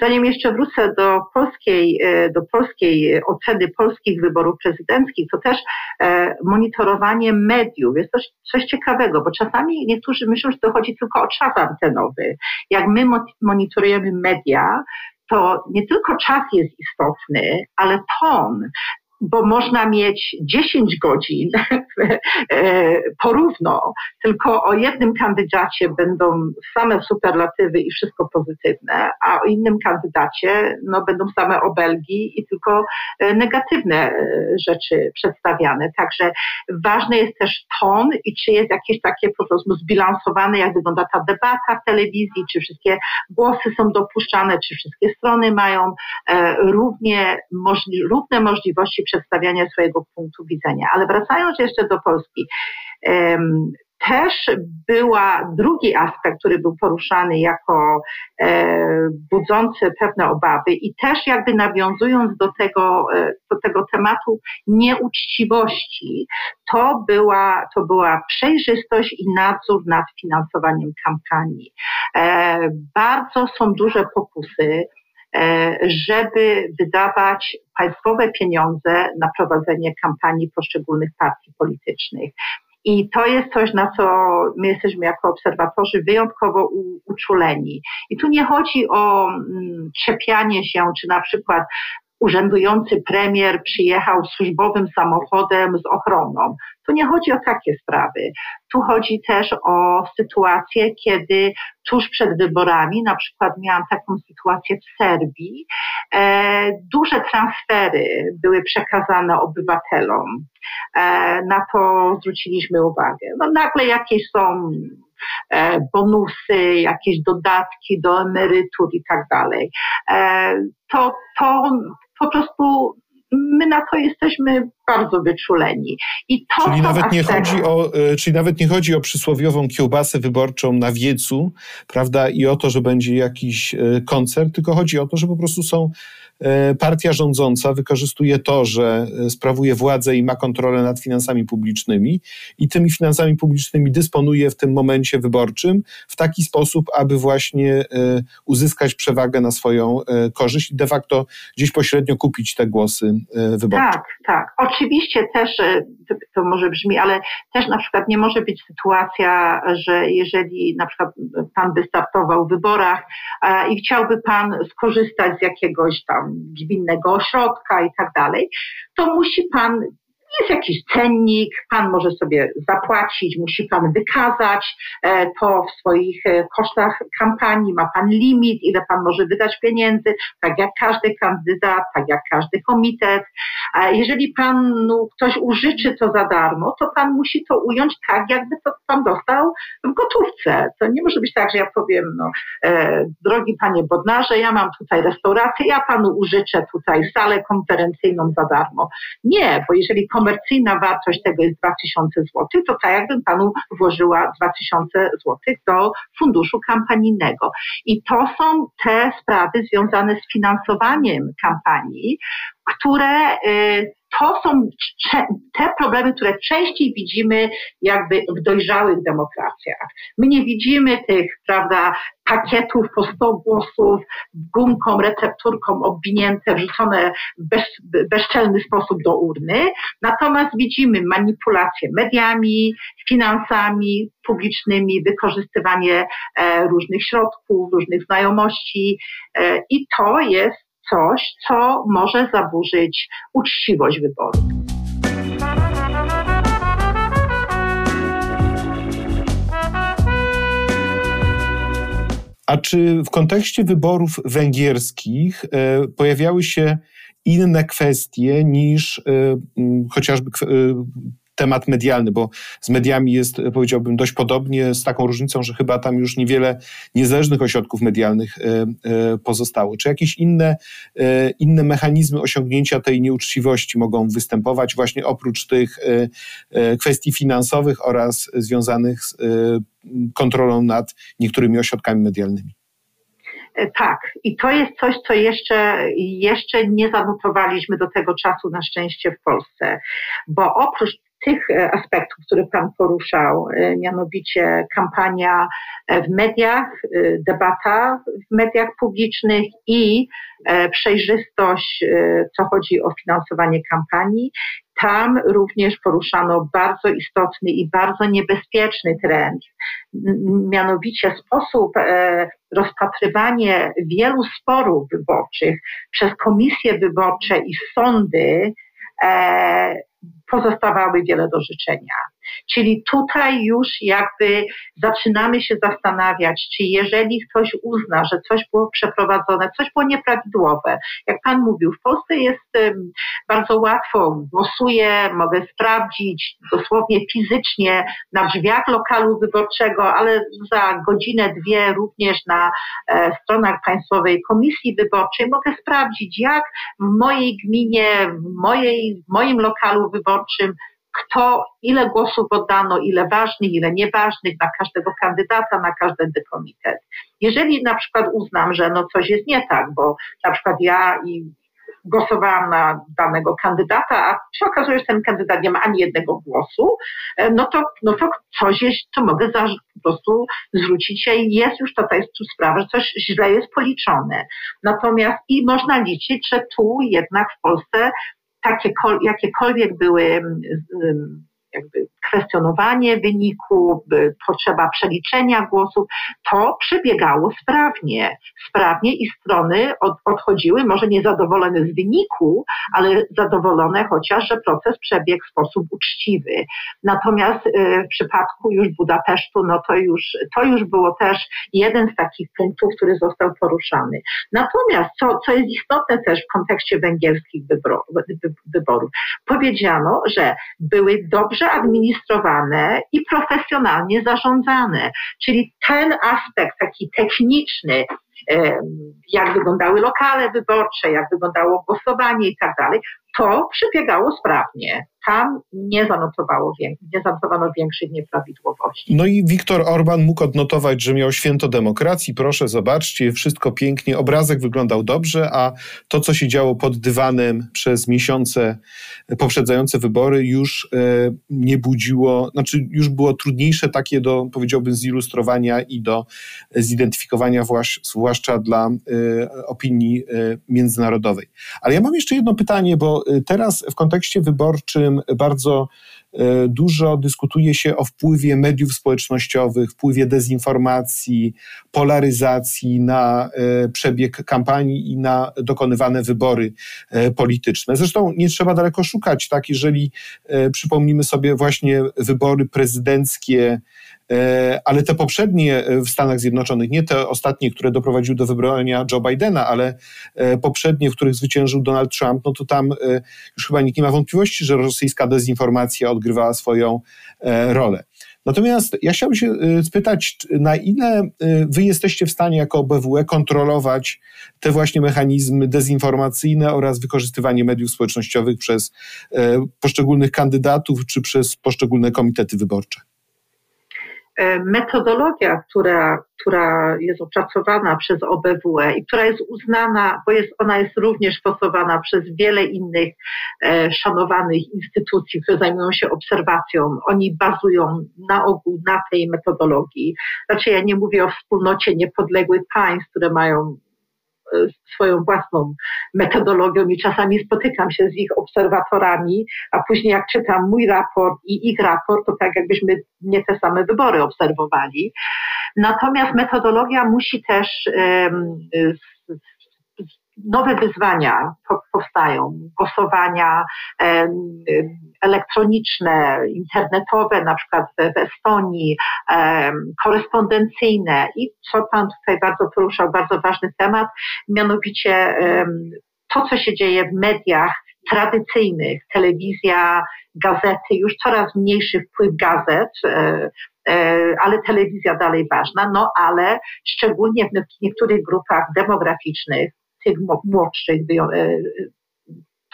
Zanim jeszcze wrócę do polskiej, e, do polskiej oceny polskich wyborów prezydenckich, to też e, monitorowanie mediów jest coś, ciekawego, bo czasami niektórzy myślą, że to chodzi tylko o czas antenowy. Jak my monitorujemy media, to nie tylko czas jest istotny, ale ton, bo można mieć 10 godzin e, porówno, tylko o jednym kandydacie będą same superlatywy i wszystko pozytywne, a o innym kandydacie no, będą same obelgi i tylko e, negatywne e, rzeczy przedstawiane. Także ważny jest też ton i czy jest jakieś takie po prostu zbilansowane, jak wygląda ta debata w telewizji, czy wszystkie głosy są dopuszczane, czy wszystkie strony mają równie możli równe możliwości przedstawiania swojego punktu widzenia. Ale wracając jeszcze do Polski, też była drugi aspekt, który był poruszany jako e, budzący pewne obawy i też jakby nawiązując do tego, e, do tego tematu nieuczciwości, to była, to była przejrzystość i nadzór nad finansowaniem kampanii. E, bardzo są duże pokusy żeby wydawać państwowe pieniądze na prowadzenie kampanii poszczególnych partii politycznych. I to jest coś, na co my jesteśmy jako obserwatorzy wyjątkowo uczuleni. I tu nie chodzi o mm, czepianie się, czy na przykład urzędujący premier przyjechał służbowym samochodem z ochroną. Tu nie chodzi o takie sprawy. Tu chodzi też o sytuację, kiedy tuż przed wyborami, na przykład miałam taką sytuację w Serbii, e, duże transfery były przekazane obywatelom. E, na to zwróciliśmy uwagę. No nagle jakieś są e, bonusy, jakieś dodatki do emerytur i tak dalej. E, to, to po prostu my na to jesteśmy bardzo wyczuleni. I to czyli, nawet nie chodzi o, e, czyli nawet nie chodzi o przysłowiową kiełbasę wyborczą na wiecu, prawda, i o to, że będzie jakiś e, koncert, tylko chodzi o to, że po prostu są partia rządząca wykorzystuje to, że e, sprawuje władzę i ma kontrolę nad finansami publicznymi i tymi finansami publicznymi dysponuje w tym momencie wyborczym w taki sposób, aby właśnie e, uzyskać przewagę na swoją korzyść i de facto gdzieś pośrednio kupić te głosy wyborcze. Tak, tak. Oczywiście też, to może brzmi, ale też na przykład nie może być sytuacja, że jeżeli na przykład pan wystartował w wyborach i chciałby pan skorzystać z jakiegoś tam gminnego ośrodka i tak dalej, to musi pan jest jakiś cennik, pan może sobie zapłacić, musi pan wykazać e, to w swoich e, kosztach kampanii, ma pan limit, ile pan może wydać pieniędzy, tak jak każdy kandydat, tak jak każdy komitet. Jeżeli panu ktoś użyczy to za darmo, to pan musi to ująć tak, jakby to pan dostał w gotówce. To nie może być tak, że ja powiem, no, e, drogi panie Bodnarze, ja mam tutaj restaurację, ja panu użyczę tutaj salę konferencyjną za darmo. Nie, bo jeżeli komercyjna wartość tego jest 2000 zł, to tak jakbym panu włożyła 2000 zł do funduszu kampanijnego. I to są te sprawy związane z finansowaniem kampanii, które y, to są te problemy, które częściej widzimy jakby w dojrzałych demokracjach. My nie widzimy tych, prawda, pakietów po 100 głosów gumką, recepturką obwinięte, wrzucone w bez, bezczelny sposób do urny. Natomiast widzimy manipulację mediami, finansami publicznymi, wykorzystywanie e, różnych środków, różnych znajomości e, i to jest coś, co może zaburzyć uczciwość wyborów. A czy w kontekście wyborów węgierskich e, pojawiały się inne kwestie niż e, chociażby e, temat medialny, bo z mediami jest, powiedziałbym, dość podobnie, z taką różnicą, że chyba tam już niewiele niezależnych ośrodków medialnych pozostało. Czy jakieś inne, inne mechanizmy osiągnięcia tej nieuczciwości mogą występować właśnie oprócz tych kwestii finansowych oraz związanych z kontrolą nad niektórymi ośrodkami medialnymi? E, tak, i to jest coś, co jeszcze, jeszcze nie zanotowaliśmy do tego czasu na szczęście w Polsce, bo oprócz tych e, aspektów, które Pan poruszał, e, mianowicie kampania w mediach, debata w mediach publicznych i przejrzystość, co chodzi o finansowanie kampanii. Tam również poruszano bardzo istotny i bardzo niebezpieczny trend, mianowicie sposób rozpatrywanie wielu sporów wyborczych przez komisje wyborcze i sądy pozostawały wiele do życzenia. Czyli tutaj już jakby zaczynamy się zastanawiać, czy jeżeli ktoś uzna, że coś było przeprowadzone, coś było nieprawidłowe, jak Pan mówił, w Polsce jest bardzo łatwo, głosuję, mogę sprawdzić dosłownie fizycznie na drzwiach lokalu wyborczego, ale za godzinę, dwie również na e, stronach Państwowej Komisji Wyborczej mogę sprawdzić, jak w mojej gminie, w, mojej, w moim lokalu wyborczym kto, ile głosów oddano, ile ważnych, ile nieważnych na każdego kandydata, na każdy komitet. Jeżeli na przykład uznam, że no coś jest nie tak, bo na przykład ja i głosowałam na danego kandydata, a się okazuje, że ten kandydat nie ma ani jednego głosu, e, no to, no to coś jest, to mogę za, po prostu zwrócić się i jest już tutaj tu sprawa, że coś źle jest policzone. Natomiast i można liczyć, że tu jednak w Polsce takie, jakiekolwiek były jakby kwestionowanie wyniku, potrzeba przeliczenia głosów, to przebiegało sprawnie. Sprawnie i strony od, odchodziły, może niezadowolone z wyniku, ale zadowolone chociaż, że proces przebiegł w sposób uczciwy. Natomiast y, w przypadku już Budapesztu, no to już, to już było też jeden z takich punktów, który został poruszany. Natomiast, co, co jest istotne też w kontekście węgierskich wyborów, powiedziano, że były dobrze administrowane i profesjonalnie zarządzane. Czyli ten aspekt taki techniczny, jak wyglądały lokale wyborcze, jak wyglądało głosowanie i tak dalej, to przebiegało sprawnie. Tam nie, zanotowało, nie zanotowano większych nieprawidłowości. No i Viktor Orban mógł odnotować, że miał święto demokracji. Proszę, zobaczcie, wszystko pięknie. Obrazek wyglądał dobrze, a to, co się działo pod dywanem przez miesiące poprzedzające wybory, już e, nie budziło, znaczy już było trudniejsze takie do, powiedziałbym, zilustrowania i do zidentyfikowania, zwłaszcza dla e, opinii e, międzynarodowej. Ale ja mam jeszcze jedno pytanie, bo teraz w kontekście wyborczym bardzo dużo dyskutuje się o wpływie mediów społecznościowych, wpływie dezinformacji, polaryzacji na y, przebieg kampanii i na dokonywane wybory polityczne. Zresztą nie trzeba daleko szukać, tak, jeżeli przypomnimy sobie właśnie wybory prezydenckie E, ale te poprzednie e, w Stanach Zjednoczonych, nie te ostatnie, które doprowadziły do wybrania Joe Bidena, ale e, poprzednie, w których zwyciężył Donald Trump, no to tam już chyba nikt nie ma wątpliwości, że rosyjska dezinformacja odgrywała swoją rolę. Natomiast ja chciałbym się spytać, na ile wy jesteście w stanie jako OBWE kontrolować te właśnie mechanizmy dezinformacyjne oraz wykorzystywanie mediów społecznościowych przez poszczególnych kandydatów czy przez poszczególne komitety wyborcze? E, metodologia, która, która jest opracowana przez OBWE i która jest uznana, bo jest, ona jest również stosowana przez wiele innych e, szanowanych instytucji, które zajmują się obserwacją. Oni bazują na ogół na tej metodologii. Znaczy ja nie mówię o wspólnocie niepodległych państw, które mają swoją własną metodologią i czasami spotykam się z ich obserwatorami, a później jak czytam mój raport i ich raport, to tak jakbyśmy nie te same wybory obserwowali. Natomiast metodologia musi też nowe wyzwania powstają, głosowania elektroniczne, internetowe, na przykład w Estonii, korespondencyjne. I co Pan tutaj bardzo poruszał, bardzo ważny temat, mianowicie to, co się dzieje w mediach, tradycyjnych, telewizja, gazety, już coraz mniejszy wpływ gazet, e, e, ale telewizja dalej ważna, no ale szczególnie w niektórych grupach demograficznych, tych młodszych, e,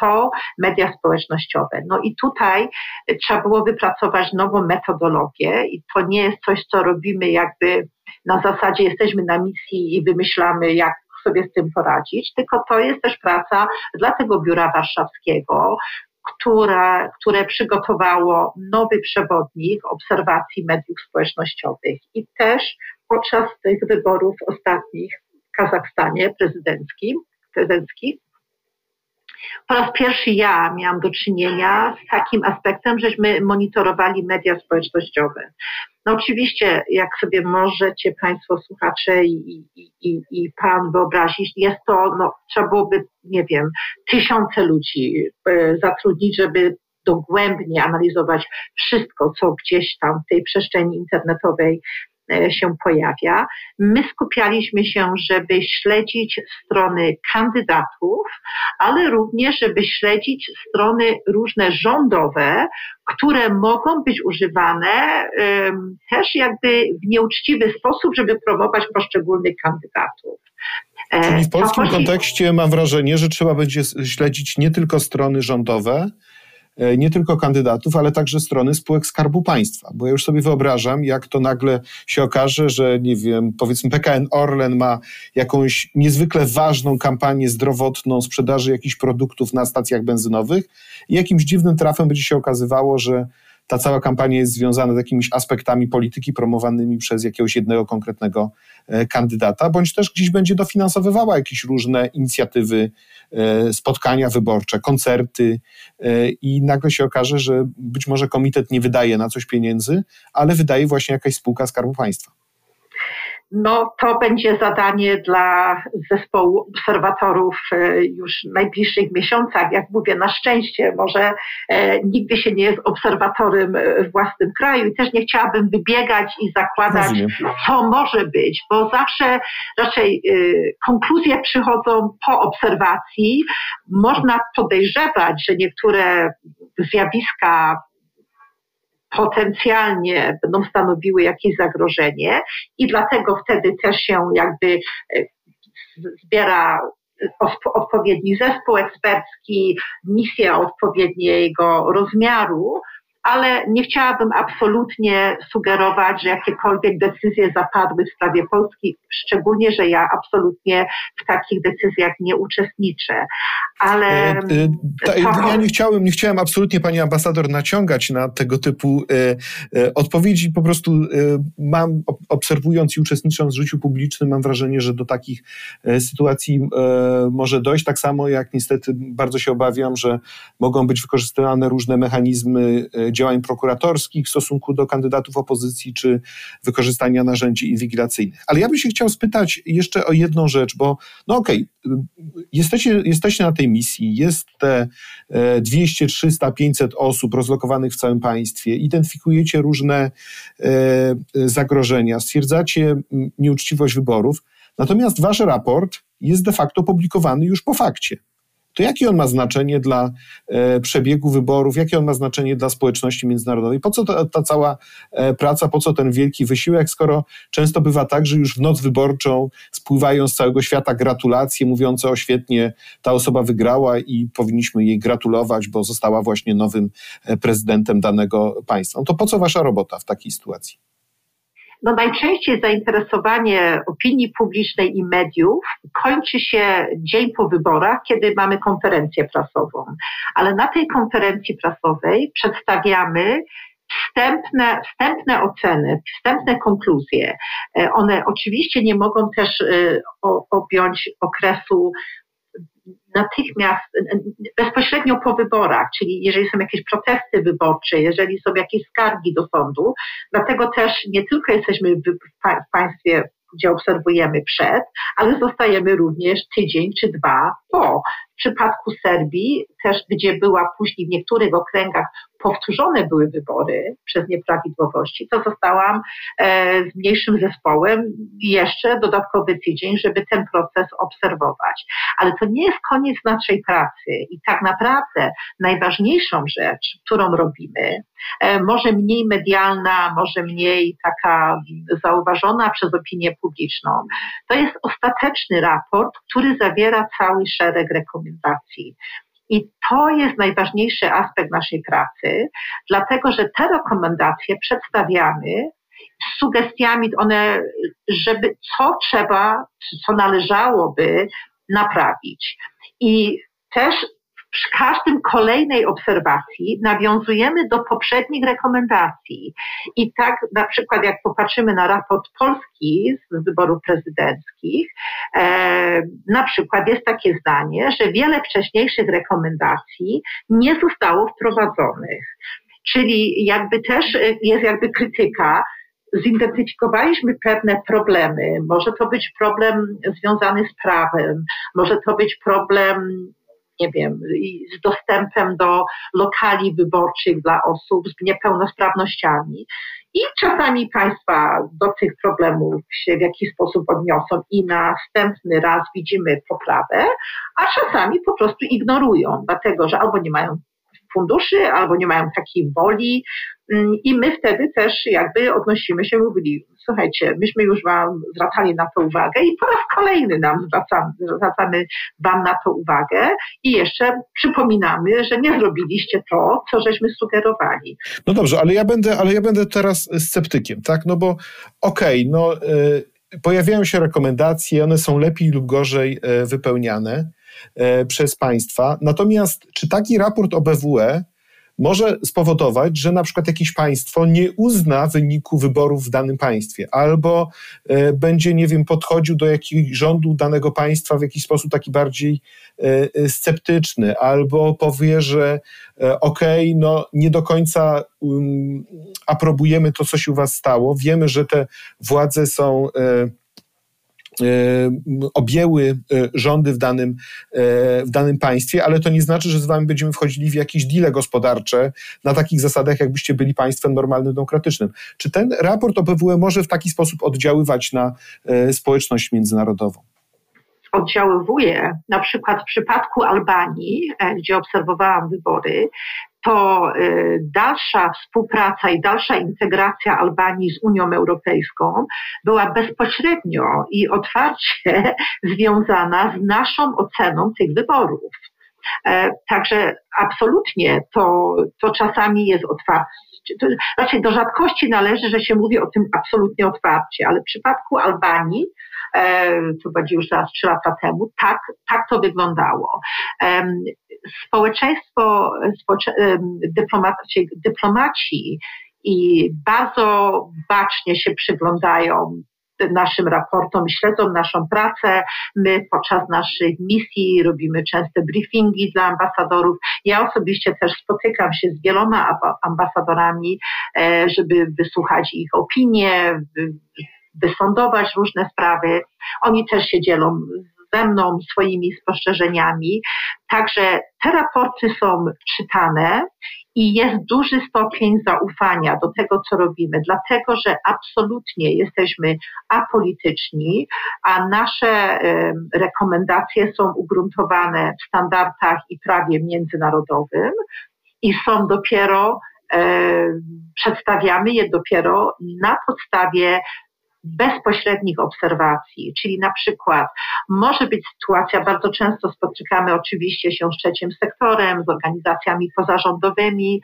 to media społecznościowe. No i tutaj trzeba było wypracować nową metodologię i to nie jest coś, co robimy jakby na zasadzie jesteśmy na misji i wymyślamy, jak sobie z tym poradzić, tylko to jest też praca dla tego biura warszawskiego, które, które przygotowało nowy przewodnik obserwacji mediów społecznościowych i też podczas tych wyborów ostatnich Kazachstanie prezydenckich, prezydenckich po raz pierwszy ja miałam do czynienia z takim aspektem, żeśmy monitorowali media społecznościowe. No oczywiście, jak sobie możecie Państwo słuchacze i, i, i, i Pan wyobrazić, jest to, no, trzeba byłoby, nie wiem, tysiące ludzi e, zatrudnić, żeby dogłębnie analizować wszystko, co gdzieś tam w tej przestrzeni internetowej się pojawia. My skupialiśmy się, żeby śledzić strony kandydatów, ale również, żeby śledzić strony różne rządowe, które mogą być używane um, też jakby w nieuczciwy sposób, żeby promować poszczególnych kandydatów. E, Czyli w polskim kontekście mam wrażenie, że trzeba będzie śledzić nie tylko strony rządowe, nie tylko kandydatów, ale także strony spółek Skarbu Państwa. Bo ja już sobie wyobrażam, jak to nagle się okaże, że nie wiem, powiedzmy PKN Orlen ma jakąś niezwykle ważną kampanię zdrowotną sprzedaży jakichś produktów na stacjach benzynowych i jakimś dziwnym trafem będzie się okazywało, że ta cała kampania jest związana z jakimiś aspektami polityki promowanymi przez jakiegoś jednego konkretnego e, kandydata, bądź też gdzieś będzie dofinansowywała jakieś różne inicjatywy, e, spotkania wyborcze, koncerty e, i nagle się okaże, że być może komitet nie wydaje na coś pieniędzy, ale wydaje właśnie jakaś spółka Skarbu Państwa no to będzie zadanie dla zespołu obserwatorów e, już w najbliższych miesiącach. Jak mówię, na szczęście, może e, nigdy się nie jest obserwatorem w własnym kraju i też nie chciałabym wybiegać i zakładać, Rozumiem. co może być, bo zawsze raczej e, konkluzje przychodzą po obserwacji. Można podejrzewać, że niektóre zjawiska potencjalnie będą stanowiły jakieś zagrożenie i dlatego wtedy też się jakby e, zbiera odpowiedni zespół ekspercki, misja odpowiedniego rozmiaru, ale nie chciałabym absolutnie sugerować, że jakiekolwiek decyzje zapadły w sprawie Polski, szczególnie, że ja absolutnie w takich decyzjach nie uczestniczę. Ale. E, e, ja nie chciałem, nie chciałem absolutnie pani ambasador naciągać na tego typu e, odpowiedzi. Po prostu mam, obserwując i uczestnicząc w życiu publicznym, mam wrażenie, że do takich sytuacji może dojść. Tak samo jak niestety bardzo się obawiam, że mogą być wykorzystywane różne mechanizmy działań prokuratorskich w stosunku do kandydatów opozycji, czy wykorzystania narzędzi inwigilacyjnych. Ale ja bym się chciał spytać jeszcze o jedną rzecz, bo no okej, okay, jesteście, jesteście na tej misji, jest te 200, 300, 500 osób rozlokowanych w całym państwie, identyfikujecie różne e, zagrożenia, stwierdzacie nieuczciwość wyborów, natomiast wasz raport jest de facto publikowany już po fakcie to jakie on ma znaczenie dla e, przebiegu wyborów, jakie on ma znaczenie dla społeczności międzynarodowej? Po co ta, ta cała e, praca, po co ten wielki wysiłek, skoro często bywa tak, że już w noc wyborczą spływają z całego świata gratulacje mówiące o świetnie, ta osoba wygrała i powinniśmy jej gratulować, bo została właśnie nowym e, prezydentem danego państwa. No to po co wasza robota w takiej sytuacji? No najczęściej zainteresowanie opinii publicznej i mediów kończy się dzień po wyborach, kiedy mamy konferencję prasową. Ale na tej konferencji prasowej przedstawiamy wstępne, wstępne oceny, wstępne konkluzje. E, one oczywiście nie mogą też e, objąć okresu natychmiast, bezpośrednio po wyborach, czyli jeżeli są jakieś protesty wyborcze, jeżeli są jakieś skargi do sądu, dlatego też nie tylko jesteśmy w państwie gdzie obserwujemy przed, ale zostajemy również tydzień czy dwa po. W przypadku Serbii, też gdzie była później w niektórych okręgach powtórzone były wybory przez nieprawidłowości, to zostałam e, z mniejszym zespołem jeszcze dodatkowy tydzień, żeby ten proces obserwować. Ale to nie jest koniec naszej pracy i tak naprawdę najważniejszą rzecz, którą robimy, e, może mniej medialna, może mniej taka zauważona przez opinię publiczną, to jest ostateczny raport, który zawiera cały szereg rekomendacji. I to jest najważniejszy aspekt naszej pracy, dlatego że te rekomendacje przedstawiamy z sugestiami, one, żeby co trzeba, co należałoby naprawić. I też przy każdym kolejnej obserwacji nawiązujemy do poprzednich rekomendacji. I tak na przykład jak popatrzymy na raport Polski z wyborów prezydenckich, e, na przykład jest takie zdanie, że wiele wcześniejszych rekomendacji nie zostało wprowadzonych. Czyli jakby też jest jakby krytyka, zidentyfikowaliśmy pewne problemy. Może to być problem związany z prawem, może to być problem nie wiem, z dostępem do lokali wyborczych dla osób z niepełnosprawnościami. I czasami państwa do tych problemów się w jakiś sposób odniosą i następny raz widzimy poprawę, a czasami po prostu ignorują, dlatego że albo nie mają funduszy, albo nie mają takiej woli. Mm, I my wtedy też jakby odnosimy się, mówili, słuchajcie, myśmy już Wam zwracali na to uwagę i po raz kolejny nam zwracamy, zwracamy Wam na to uwagę i jeszcze przypominamy, że nie zrobiliście to, co żeśmy sugerowali. No dobrze, ale ja będę, ale ja będę teraz sceptykiem, tak? No bo okej, okay, no y, pojawiają się rekomendacje, one są lepiej lub gorzej y, wypełniane y, przez państwa. Natomiast czy taki raport OBWE może spowodować, że na przykład jakieś państwo nie uzna wyniku wyborów w danym państwie, albo e, będzie, nie wiem, podchodził do jakiegoś rządu danego państwa w jakiś sposób taki bardziej e, e, sceptyczny, albo powie, że okej, okay, no nie do końca um, aprobujemy to, co się u was stało, wiemy, że te władze są objęły e, rządy w danym, e, w danym państwie, ale to nie znaczy, że z wami będziemy wchodzili w jakieś deale gospodarcze na takich zasadach, jakbyście byli państwem normalnym, demokratycznym. Czy ten raport OBWE może w taki sposób oddziaływać na społeczność międzynarodową? oddziaływuje, na przykład w przypadku Albanii, gdzie obserwowałam wybory, to y, dalsza współpraca i dalsza integracja Albanii z Unią Europejską była bezpośrednio i otwarcie związana z naszą oceną tych wyborów. E, także absolutnie to, to czasami jest otwarcie. Raczej do rzadkości należy, że się mówi o tym absolutnie otwarcie, ale w przypadku Albanii to będzie już zaraz trzy lata temu, tak, tak to wyglądało. Społeczeństwo, dyplomaci, dyplomaci i bardzo bacznie się przyglądają naszym raportom, śledzą naszą pracę. My podczas naszych misji robimy częste briefingi dla ambasadorów. Ja osobiście też spotykam się z wieloma ambasadorami, e, żeby wysłuchać ich opinie, wysądować różne sprawy. Oni też się dzielą ze mną swoimi spostrzeżeniami. Także te raporty są czytane i jest duży stopień zaufania do tego, co robimy, dlatego że absolutnie jesteśmy apolityczni, a nasze rekomendacje są ugruntowane w standardach i prawie międzynarodowym i są dopiero przedstawiamy je dopiero na podstawie bezpośrednich obserwacji, czyli na przykład może być sytuacja, bardzo często spotykamy oczywiście się z trzecim sektorem, z organizacjami pozarządowymi,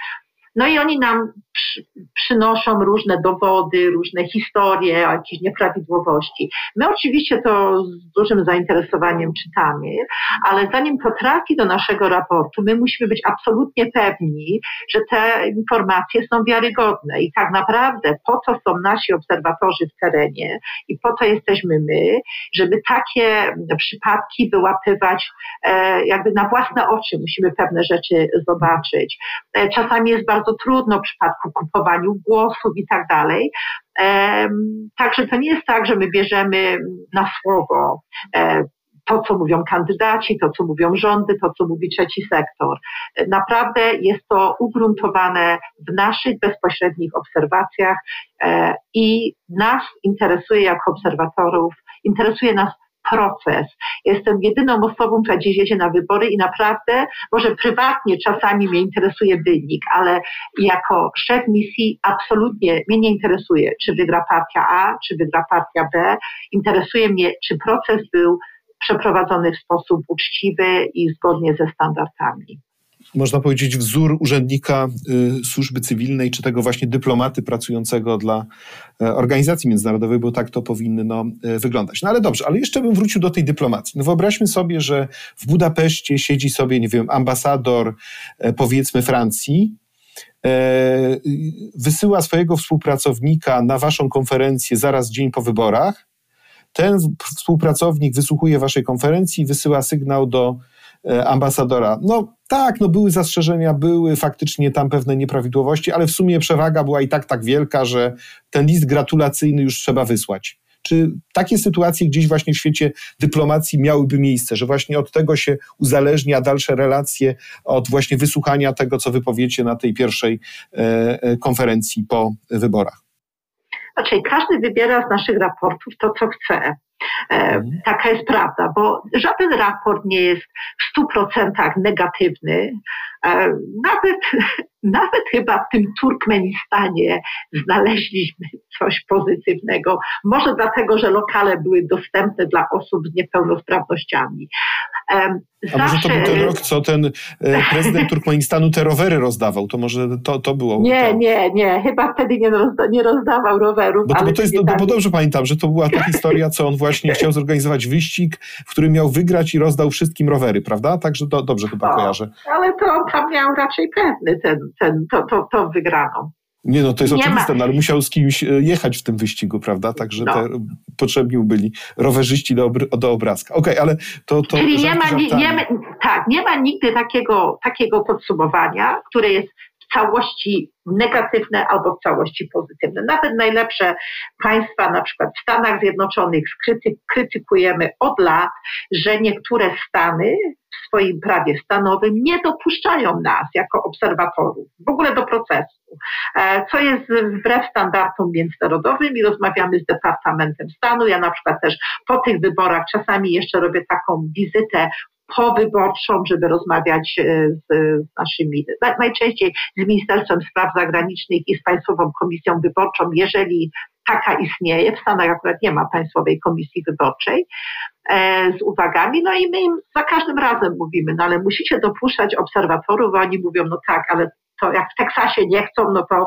no i oni nam przy, przynoszą różne dowody, różne historie o jakichś nieprawidłowości. My oczywiście to z dużym zainteresowaniem czytamy, ale zanim to trafi do naszego raportu, my musimy być absolutnie pewni, że te informacje są wiarygodne i tak naprawdę po to są nasi obserwatorzy w terenie i po to jesteśmy my, żeby takie przypadki wyłapywać e, jakby na własne oczy. Musimy pewne rzeczy zobaczyć. E, czasami jest bardzo trudno w przypadku kupowaniu głosów i tak dalej. Także to nie jest tak, że my bierzemy na słowo e, to, co mówią kandydaci, to, co mówią rządy, to, co mówi trzeci sektor. Naprawdę jest to ugruntowane w naszych bezpośrednich obserwacjach i nas interesuje jako obserwatorów, interesuje nas proces. Jestem jedyną osobą, która dziś jedzie na wybory i naprawdę, może prywatnie czasami mnie interesuje wynik, ale jako szef misji absolutnie mnie nie interesuje, czy wygra partia A, czy wygra partia B. Interesuje mnie, czy proces był przeprowadzony w sposób uczciwy i zgodnie ze standardami można powiedzieć, wzór urzędnika y, służby cywilnej, czy tego właśnie dyplomaty pracującego dla e, organizacji międzynarodowej, bo tak to powinno no, e, wyglądać. No ale dobrze, ale jeszcze bym wrócił do tej dyplomacji. No wyobraźmy sobie, że w Budapeszcie siedzi sobie, nie wiem, ambasador e, powiedzmy Francji, wysyła swojego współpracownika na waszą konferencję zaraz dzień po wyborach. Ten współpracownik wysłuchuje waszej konferencji, wysyła sygnał do ambasadora. No tak, no były zastrzeżenia, były faktycznie tam pewne nieprawidłowości, ale w sumie przewaga była i tak tak wielka, że ten list gratulacyjny już trzeba wysłać. Czy takie sytuacje gdzieś właśnie w świecie dyplomacji miałyby miejsce, że właśnie od tego się uzależnia dalsze relacje, od właśnie wysłuchania tego, co wypowiecie na tej pierwszej e, e, konferencji po wyborach? Znaczy, każdy wybiera z naszych raportów to, co chce. E, mhm. Taka jest prawda, bo żaden raport nie jest w stu procentach negatywny. E, nawet, nawet chyba w tym Turkmenistanie znaleźliśmy coś pozytywnego. Może dlatego, że lokale były dostępne dla osób z niepełnosprawnościami. Zawsze... A może to był ten rok, co ten e, prezydent Turkmenistanu te rowery rozdawał? To może to, to było. Nie, to... nie, nie. Chyba wtedy nie, rozda, nie rozdawał rowerów. Bo, to, bo, to jest, bo dobrze pamiętam, że to była ta historia, co on właśnie chciał zorganizować wyścig, w którym miał wygrać i rozdał wszystkim rowery, prawda? Także to, dobrze chyba no, kojarzę. Ale to on tam miał raczej pewny ten, ten, to, to, to wygraną. Nie, no to jest nie oczywiste, no, ale musiał z kimś e, jechać w tym wyścigu, prawda? Także no. te, potrzebni byli rowerzyści do, do obrazka. Okej, okay, ale to. to Czyli nie ma, nie, nie, tak, nie ma nigdy takiego, takiego podsumowania, które jest całości negatywne albo w całości pozytywne. Nawet najlepsze państwa, na przykład w Stanach Zjednoczonych, krytykujemy od lat, że niektóre stany w swoim prawie stanowym nie dopuszczają nas jako obserwatorów w ogóle do procesu, e, co jest wbrew standardom międzynarodowym i rozmawiamy z Departamentem Stanu. Ja na przykład też po tych wyborach czasami jeszcze robię taką wizytę powyborczą, żeby rozmawiać e, z, z naszymi, najczęściej z Ministerstwem Spraw Zagranicznych i z Państwową Komisją Wyborczą, jeżeli taka istnieje. W Stanach akurat nie ma Państwowej Komisji Wyborczej e, z uwagami, no i my im za każdym razem mówimy, no ale musicie dopuszczać obserwatorów, a oni mówią, no tak, ale to jak w Teksasie nie chcą, no to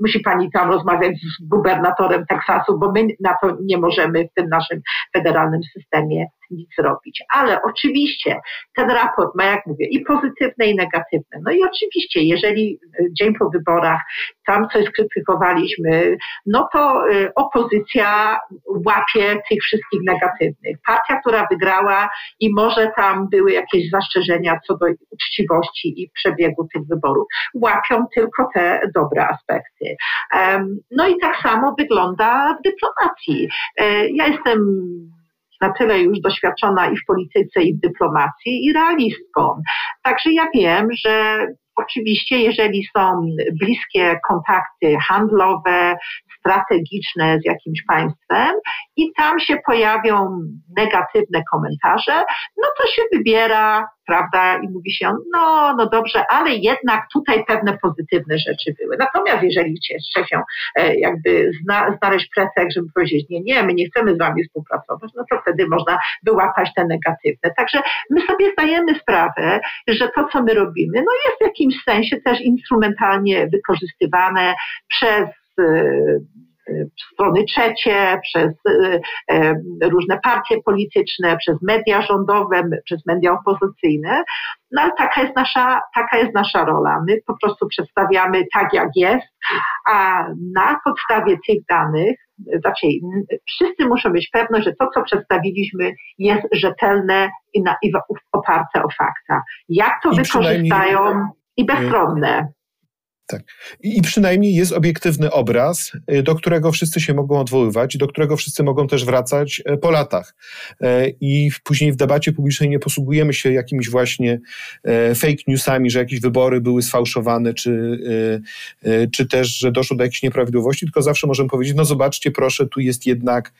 musi pani tam rozmawiać z gubernatorem Teksasu, bo my na to nie możemy w tym naszym federalnym systemie nic zrobić. Ale oczywiście ten raport ma, jak mówię, i pozytywne, i negatywne. No i oczywiście, jeżeli e, dzień po wyborach tam coś skrytykowaliśmy, no to e, opozycja łapie tych wszystkich negatywnych. Partia, która wygrała i może tam były jakieś zastrzeżenia co do uczciwości i przebiegu tych wyborów, łapią tylko te dobre aspekty. No i tak samo wygląda w dyplomacji. E, ja jestem na tyle już doświadczona i w polityce, i w dyplomacji, i realistką. Także ja wiem, że Oczywiście, jeżeli są bliskie kontakty handlowe, strategiczne z jakimś państwem i tam się pojawią negatywne komentarze, no to się wybiera, prawda, i mówi się, no, no dobrze, ale jednak tutaj pewne pozytywne rzeczy były. Natomiast jeżeli chce się e, jakby zna, znaleźć pretekst, żeby powiedzieć, nie, nie, my nie chcemy z wami współpracować, no to wtedy można wyłapać te negatywne. Także my sobie zdajemy sprawę, że to, co my robimy, no jest w jakimś sensie też instrumentalnie wykorzystywane przez strony trzecie, przez e, różne partie polityczne, przez media rządowe, przez media opozycyjne. No ale taka jest nasza, taka jest nasza rola. My po prostu przedstawiamy tak, jak jest, a na podstawie tych danych, znaczy wszyscy muszą mieć pewność, że to, co przedstawiliśmy, jest rzetelne i, na, i oparte o fakta. Jak to I wykorzystają i bezstronne. Tak. I przynajmniej jest obiektywny obraz, y, do którego wszyscy się mogą odwoływać do którego wszyscy mogą też wracać y, po latach. Y, I później w debacie publicznej nie posługujemy się jakimiś właśnie fake newsami, że jakieś wybory były sfałszowane, czy, czy też, że doszło do jakichś nieprawidłowości, tylko zawsze możemy powiedzieć, no zobaczcie, proszę, tu jest jednak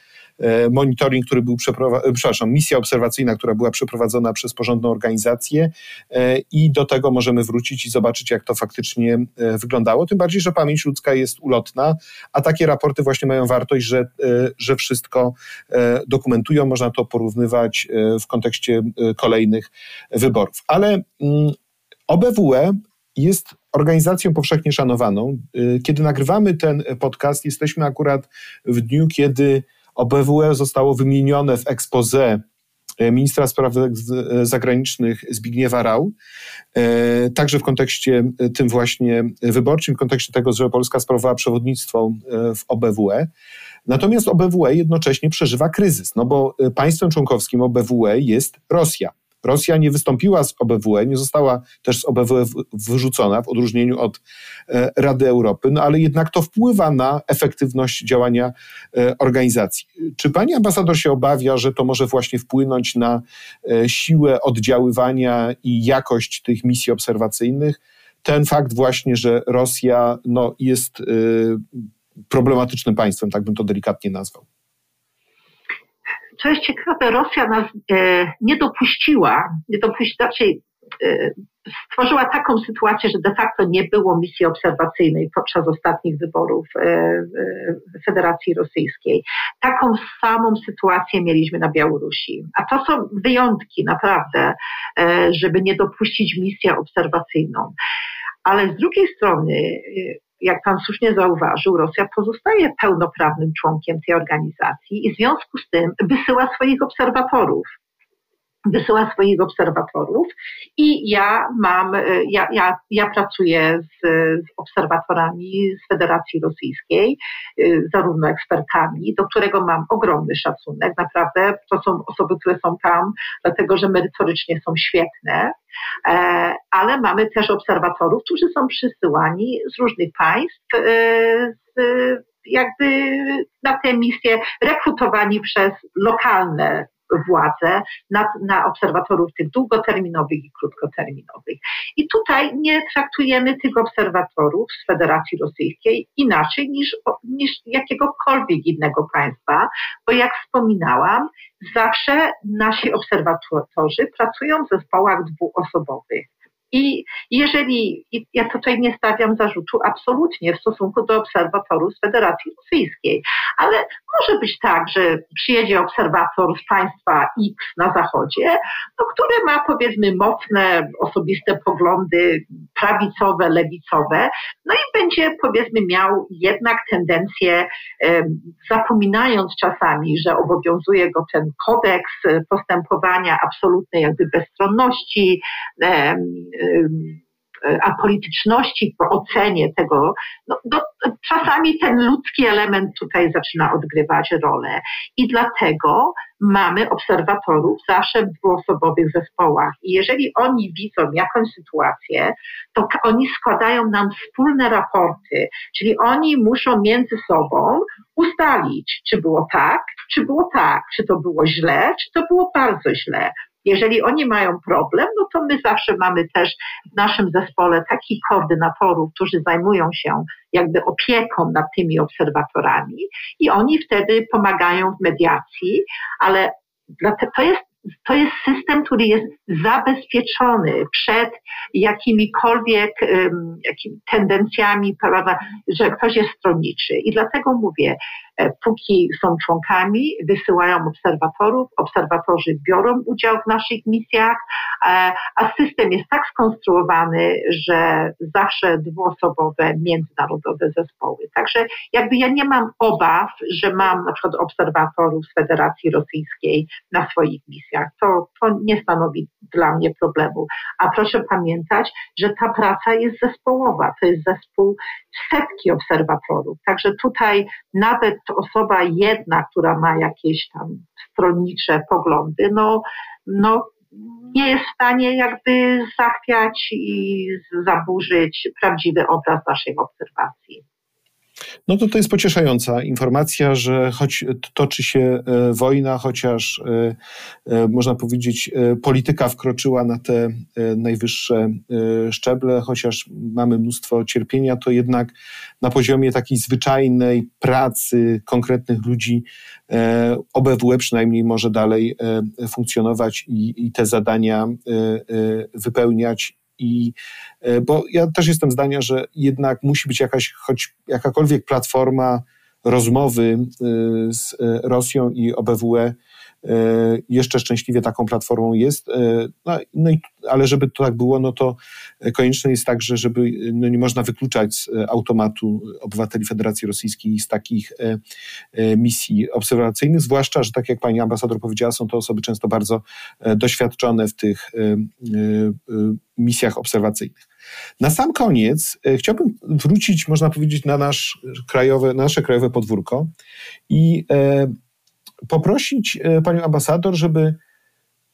monitoring, który był przeprowadzony, przepraszam, misja obserwacyjna, która była przeprowadzona przez porządną organizację e, i do tego możemy wrócić i zobaczyć, jak to faktycznie e, wyglądało. Tym bardziej, że pamięć ludzka jest ulotna, a takie raporty właśnie mają wartość, że, że wszystko dokumentują, można to porównywać w kontekście kolejnych wyborów. Ale mm, OBWE jest organizacją powszechnie szanowaną. Kiedy nagrywamy ten podcast, jesteśmy akurat w dniu, kiedy OBWE zostało wymienione w expose e, ministra spraw zagranicznych Zbigniewa Rau, e, także w kontekście e, tym właśnie wyborczym, w kontekście tego, że Polska sprawowała przewodnictwo w OBWE. Natomiast OBWE jednocześnie przeżywa kryzys, no bo państwem członkowskim OBWE jest Rosja. Rosja nie wystąpiła z OBWE, nie została też z OBWE wyrzucona w odróżnieniu od e, Rady Europy, no ale jednak to wpływa na efektywność działania e, organizacji. Czy pani ambasador się obawia, że to może właśnie wpłynąć na e, siłę oddziaływania i jakość tych misji obserwacyjnych? Ten fakt właśnie, że Rosja no, jest problematycznym państwem, tak bym to delikatnie nazwał co jest ciekawe, Rosja nas e, nie dopuściła, nie dopuściła, raczej e, stworzyła taką sytuację, że de facto nie było misji obserwacyjnej podczas ostatnich wyborów e, Federacji Rosyjskiej. Taką samą sytuację mieliśmy na Białorusi. A to są wyjątki naprawdę, żeby nie dopuścić misję obserwacyjną. Ale z drugiej strony jak pan słusznie zauważył, Rosja pozostaje pełnoprawnym członkiem tej organizacji i w związku z tym wysyła swoich obserwatorów wysyła swoich obserwatorów i ja mam, ja, ja, ja pracuję z, z, obserwatorami z Federacji Rosyjskiej, y, zarówno ekspertami, do którego mam ogromny szacunek. Naprawdę to są osoby, które są tam, dlatego że merytorycznie są świetne, e, ale mamy też obserwatorów, którzy są przysyłani z różnych państw, e, z, jakby na tę misję rekrutowani przez lokalne władze na, na obserwatorów tych długoterminowych i krótkoterminowych. I tutaj nie traktujemy tych obserwatorów z Federacji Rosyjskiej inaczej niż, niż jakiegokolwiek innego państwa, bo jak wspominałam, zawsze nasi obserwatorzy pracują w zespołach dwuosobowych. I jeżeli, ja tutaj nie stawiam zarzutu absolutnie w stosunku do obserwatorów z Federacji Rosyjskiej, ale może być tak, że przyjedzie obserwator z państwa X na zachodzie, no, który ma powiedzmy mocne osobiste poglądy prawicowe, lewicowe, no i będzie powiedzmy miał jednak tendencję, zapominając czasami, że obowiązuje go ten kodeks postępowania absolutnej jakby bezstronności, apolityczności w ocenie tego, no, no, czasami ten ludzki element tutaj zaczyna odgrywać rolę. I dlatego mamy obserwatorów zawsze w dwuosobowych zespołach. I jeżeli oni widzą jakąś sytuację, to oni składają nam wspólne raporty, czyli oni muszą między sobą ustalić, czy było tak, czy było tak, czy to było źle, czy to było bardzo źle. Jeżeli oni mają problem, no to my zawsze mamy też w naszym zespole takich koordynatorów, którzy zajmują się jakby opieką nad tymi obserwatorami i oni wtedy pomagają w mediacji, ale to jest to jest system, który jest zabezpieczony przed jakimikolwiek um, tendencjami, prawda, że ktoś jest stronniczy. I dlatego mówię, póki są członkami, wysyłają obserwatorów, obserwatorzy biorą udział w naszych misjach, e, a system jest tak skonstruowany, że zawsze dwuosobowe, międzynarodowe zespoły. Także jakby ja nie mam obaw, że mam na przykład obserwatorów z Federacji Rosyjskiej na swoich misjach. To, to nie stanowi dla mnie problemu. A proszę pamiętać, że ta praca jest zespołowa. To jest zespół setki obserwatorów. Także tutaj nawet osoba jedna, która ma jakieś tam stronnicze poglądy, no, no nie jest w stanie jakby zachwiać i zaburzyć prawdziwy obraz naszej obserwacji. No to to jest pocieszająca informacja, że choć toczy się e, wojna, chociaż e, e, można powiedzieć polityka wkroczyła na te najwyższe szczeble, chociaż mamy mnóstwo cierpienia, to jednak na poziomie takiej zwyczajnej pracy konkretnych ludzi OBWE przynajmniej może dalej funkcjonować i, i te zadania wypełniać i, e, bo ja też jestem zdania, że jednak musi być jakaś, choć jakakolwiek platforma rozmowy e, z e, Rosją i OBWE jeszcze szczęśliwie taką platformą jest. E, no, no i, ale żeby to tak było, no to konieczne jest także, żeby no nie można wykluczać z automatu obywateli Federacji Rosyjskiej z takich e, misji obserwacyjnych, zwłaszcza, że tak jak pani ambasador powiedziała, są to osoby często bardzo doświadczone w tych misjach obserwacyjnych. Na sam koniec chciałbym wrócić, można powiedzieć, na, nasz krajowe, na nasze krajowe podwórko i poprosić e, panią ambasador, żeby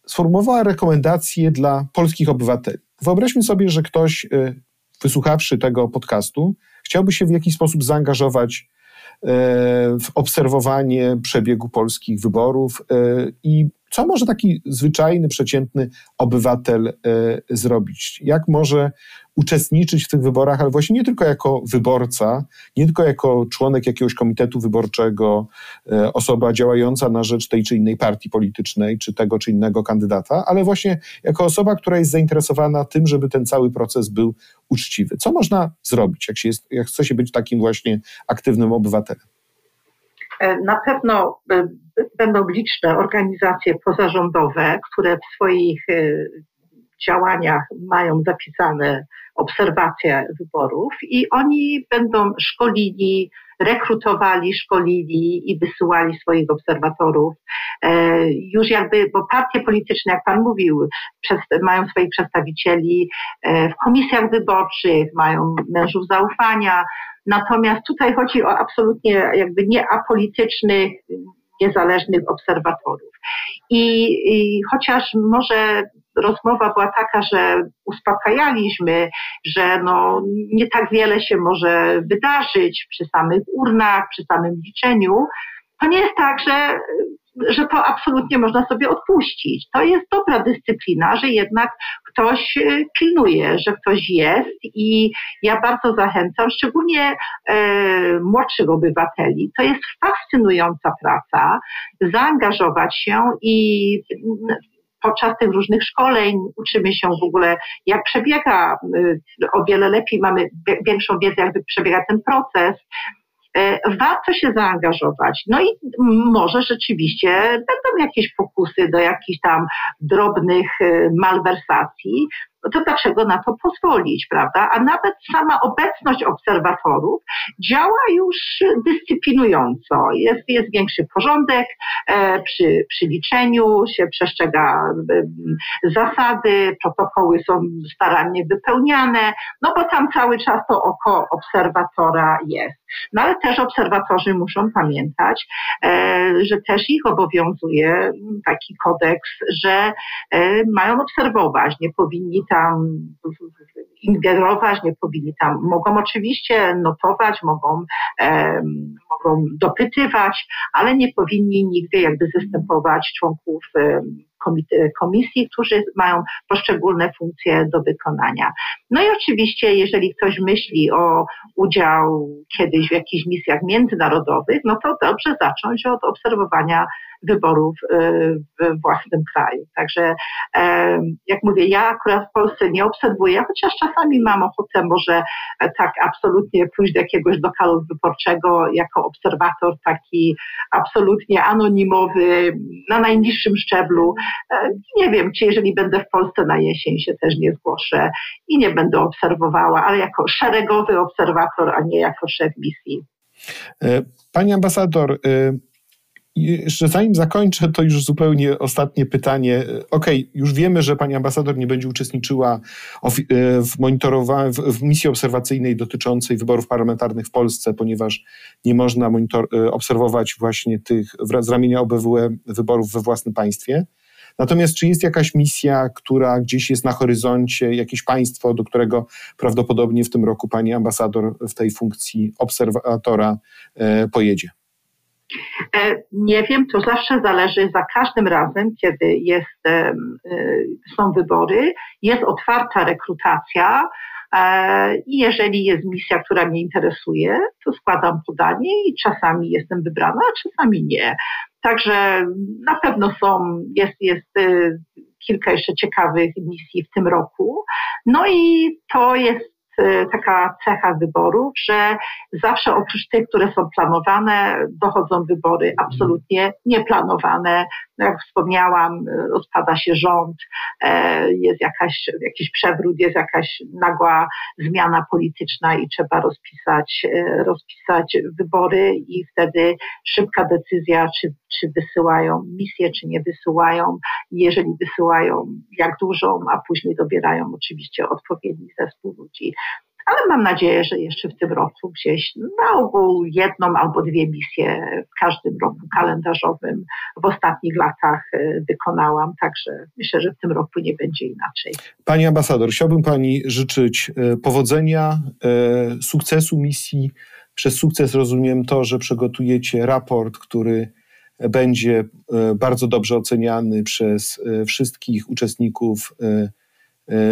sformułowała rekomendacje dla polskich obywateli. Wyobraźmy sobie, że ktoś, e, wysłuchawszy tego podcastu, chciałby się w jakiś sposób zaangażować e, w obserwowanie przebiegu polskich wyborów i co może taki zwyczajny, przeciętny obywatel zrobić? Jak może uczestniczyć w tych wyborach, ale właśnie nie tylko jako wyborca, nie tylko jako członek jakiegoś komitetu wyborczego, e, osoba działająca na rzecz tej czy innej partii politycznej, czy tego czy innego kandydata, ale właśnie jako osoba, która jest zainteresowana tym, żeby ten cały proces był uczciwy. Co można zrobić, jak, się jest, jak chce się być takim właśnie aktywnym obywatelem? E, na pewno e, będą liczne organizacje pozarządowe, które w swoich działaniach mają zapisane obserwacje wyborów i oni będą szkolili, rekrutowali, szkolili i wysyłali swoich obserwatorów. E, już jakby, bo partie polityczne, jak Pan mówił, mają swoich przedstawicieli e, w komisjach wyborczych, mają mężów zaufania, natomiast tutaj chodzi o absolutnie jakby nieapolitycznych, niezależnych obserwatorów. I, I, chociaż może rozmowa była taka, że uspokajaliśmy, że no, nie tak wiele się może wydarzyć przy samych urnach, przy samym liczeniu, to nie jest tak, że że to absolutnie można sobie odpuścić. To jest dobra dyscyplina, że jednak ktoś e, pilnuje, że ktoś jest i ja bardzo zachęcam, szczególnie e, młodszych obywateli. To jest fascynująca praca, zaangażować się i podczas tych różnych szkoleń uczymy się w ogóle, jak przebiega, e, o wiele lepiej mamy większą wiedzę, jak przebiega ten proces, E, warto się zaangażować. No i może rzeczywiście będą jakieś pokusy do jakichś tam drobnych e, malwersacji, to dlaczego na to pozwolić, prawda? A nawet sama obecność obserwatorów działa już dyscyplinująco. Jest, jest większy porządek e, przy, przy liczeniu, się przestrzega e, zasady, protokoły są starannie wypełniane, no bo tam cały czas to oko obserwatora jest. No ale też obserwatorzy muszą pamiętać, e, że też ich obowiązuje taki kodeks, że mają obserwować, nie powinni tam ingerować, nie powinni tam, mogą oczywiście notować, mogą, e, mogą dopytywać, ale nie powinni nigdy jakby zastępować członków e, komisji, którzy mają poszczególne funkcje do wykonania. No i oczywiście, jeżeli ktoś myśli o udział kiedyś w jakichś misjach międzynarodowych, no to dobrze zacząć od obserwowania wyborów y, w własnym kraju. Także jak mówię, ja akurat w Polsce nie obserwuję, chociaż czasami mam ochotę może e, tak absolutnie pójść do jakiegoś lokalu wyborczego jako obserwator taki absolutnie anonimowy, na najniższym szczeblu. E, nie wiem, czy jeżeli będę w Polsce na jesień się też nie zgłoszę i nie będę obserwowała, ale jako szeregowy obserwator, a nie jako szef misji. E, pani ambasador, jeszcze zanim zakończę, to już zupełnie ostatnie pytanie. Okej, okay, już wiemy, że pani ambasador nie będzie uczestniczyła w, monitorowa- w misji obserwacyjnej dotyczącej wyborów parlamentarnych w Polsce, ponieważ nie można monitor- obserwować właśnie tych z ramienia OBWE wyborów we własnym państwie. Natomiast czy jest jakaś misja, która gdzieś jest na horyzoncie, jakieś państwo, do którego prawdopodobnie w tym roku pani ambasador w tej funkcji obserwatora e, pojedzie? E, nie wiem, to zawsze zależy za każdym razem, kiedy jest, e, są wybory, jest otwarta rekrutacja i jeżeli jest misja, która mnie interesuje, to składam podanie i czasami jestem wybrana, a czasami nie. Także na pewno są, jest, jest y, kilka jeszcze ciekawych misji w tym roku. No i to jest taka cecha wyborów, że zawsze oprócz tych, które są planowane, dochodzą wybory absolutnie nieplanowane. No jak wspomniałam, rozpada się rząd, e, jest jakaś, jakiś przewrót, jest jakaś nagła zmiana polityczna i trzeba rozpisać, e, rozpisać wybory i wtedy szybka decyzja, czy, czy wysyłają misję, czy nie wysyłają. Jeżeli wysyłają, jak dużą, a później dobierają oczywiście odpowiedni zespół ludzi ale mam nadzieję, że jeszcze w tym roku gdzieś na ogół jedną albo dwie misje w każdym roku kalendarzowym w ostatnich latach e, wykonałam, także myślę, że w tym roku nie będzie inaczej. Pani ambasador, chciałbym Pani życzyć e, powodzenia, e, sukcesu misji. Przez sukces rozumiem to, że przygotujecie raport, który będzie bardzo dobrze oceniany przez wszystkich uczestników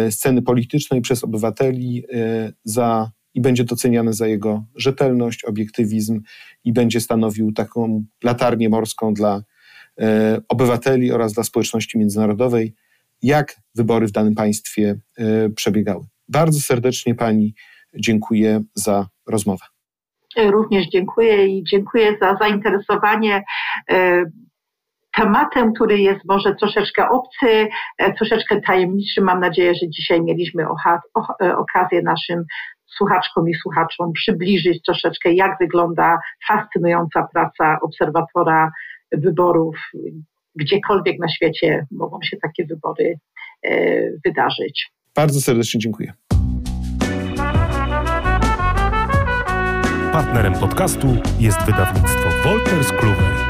sceny politycznej przez obywateli e, za, i będzie doceniany za jego rzetelność, obiektywizm i będzie stanowił taką latarnię morską dla e, obywateli oraz dla społeczności międzynarodowej, jak wybory w danym państwie przebiegały. Bardzo serdecznie Pani dziękuję za rozmowę. Również dziękuję i dziękuję za zainteresowanie tematem, który jest może troszeczkę obcy, e, troszeczkę tajemniczy. Mam nadzieję, że dzisiaj mieliśmy e, okazję naszym słuchaczkom i słuchaczom przybliżyć troszeczkę, jak wygląda fascynująca praca obserwatora wyborów. Gdziekolwiek na świecie mogą się takie wybory e, wydarzyć. Bardzo serdecznie dziękuję. Partnerem podcastu jest wydawnictwo Wolters Kluwer.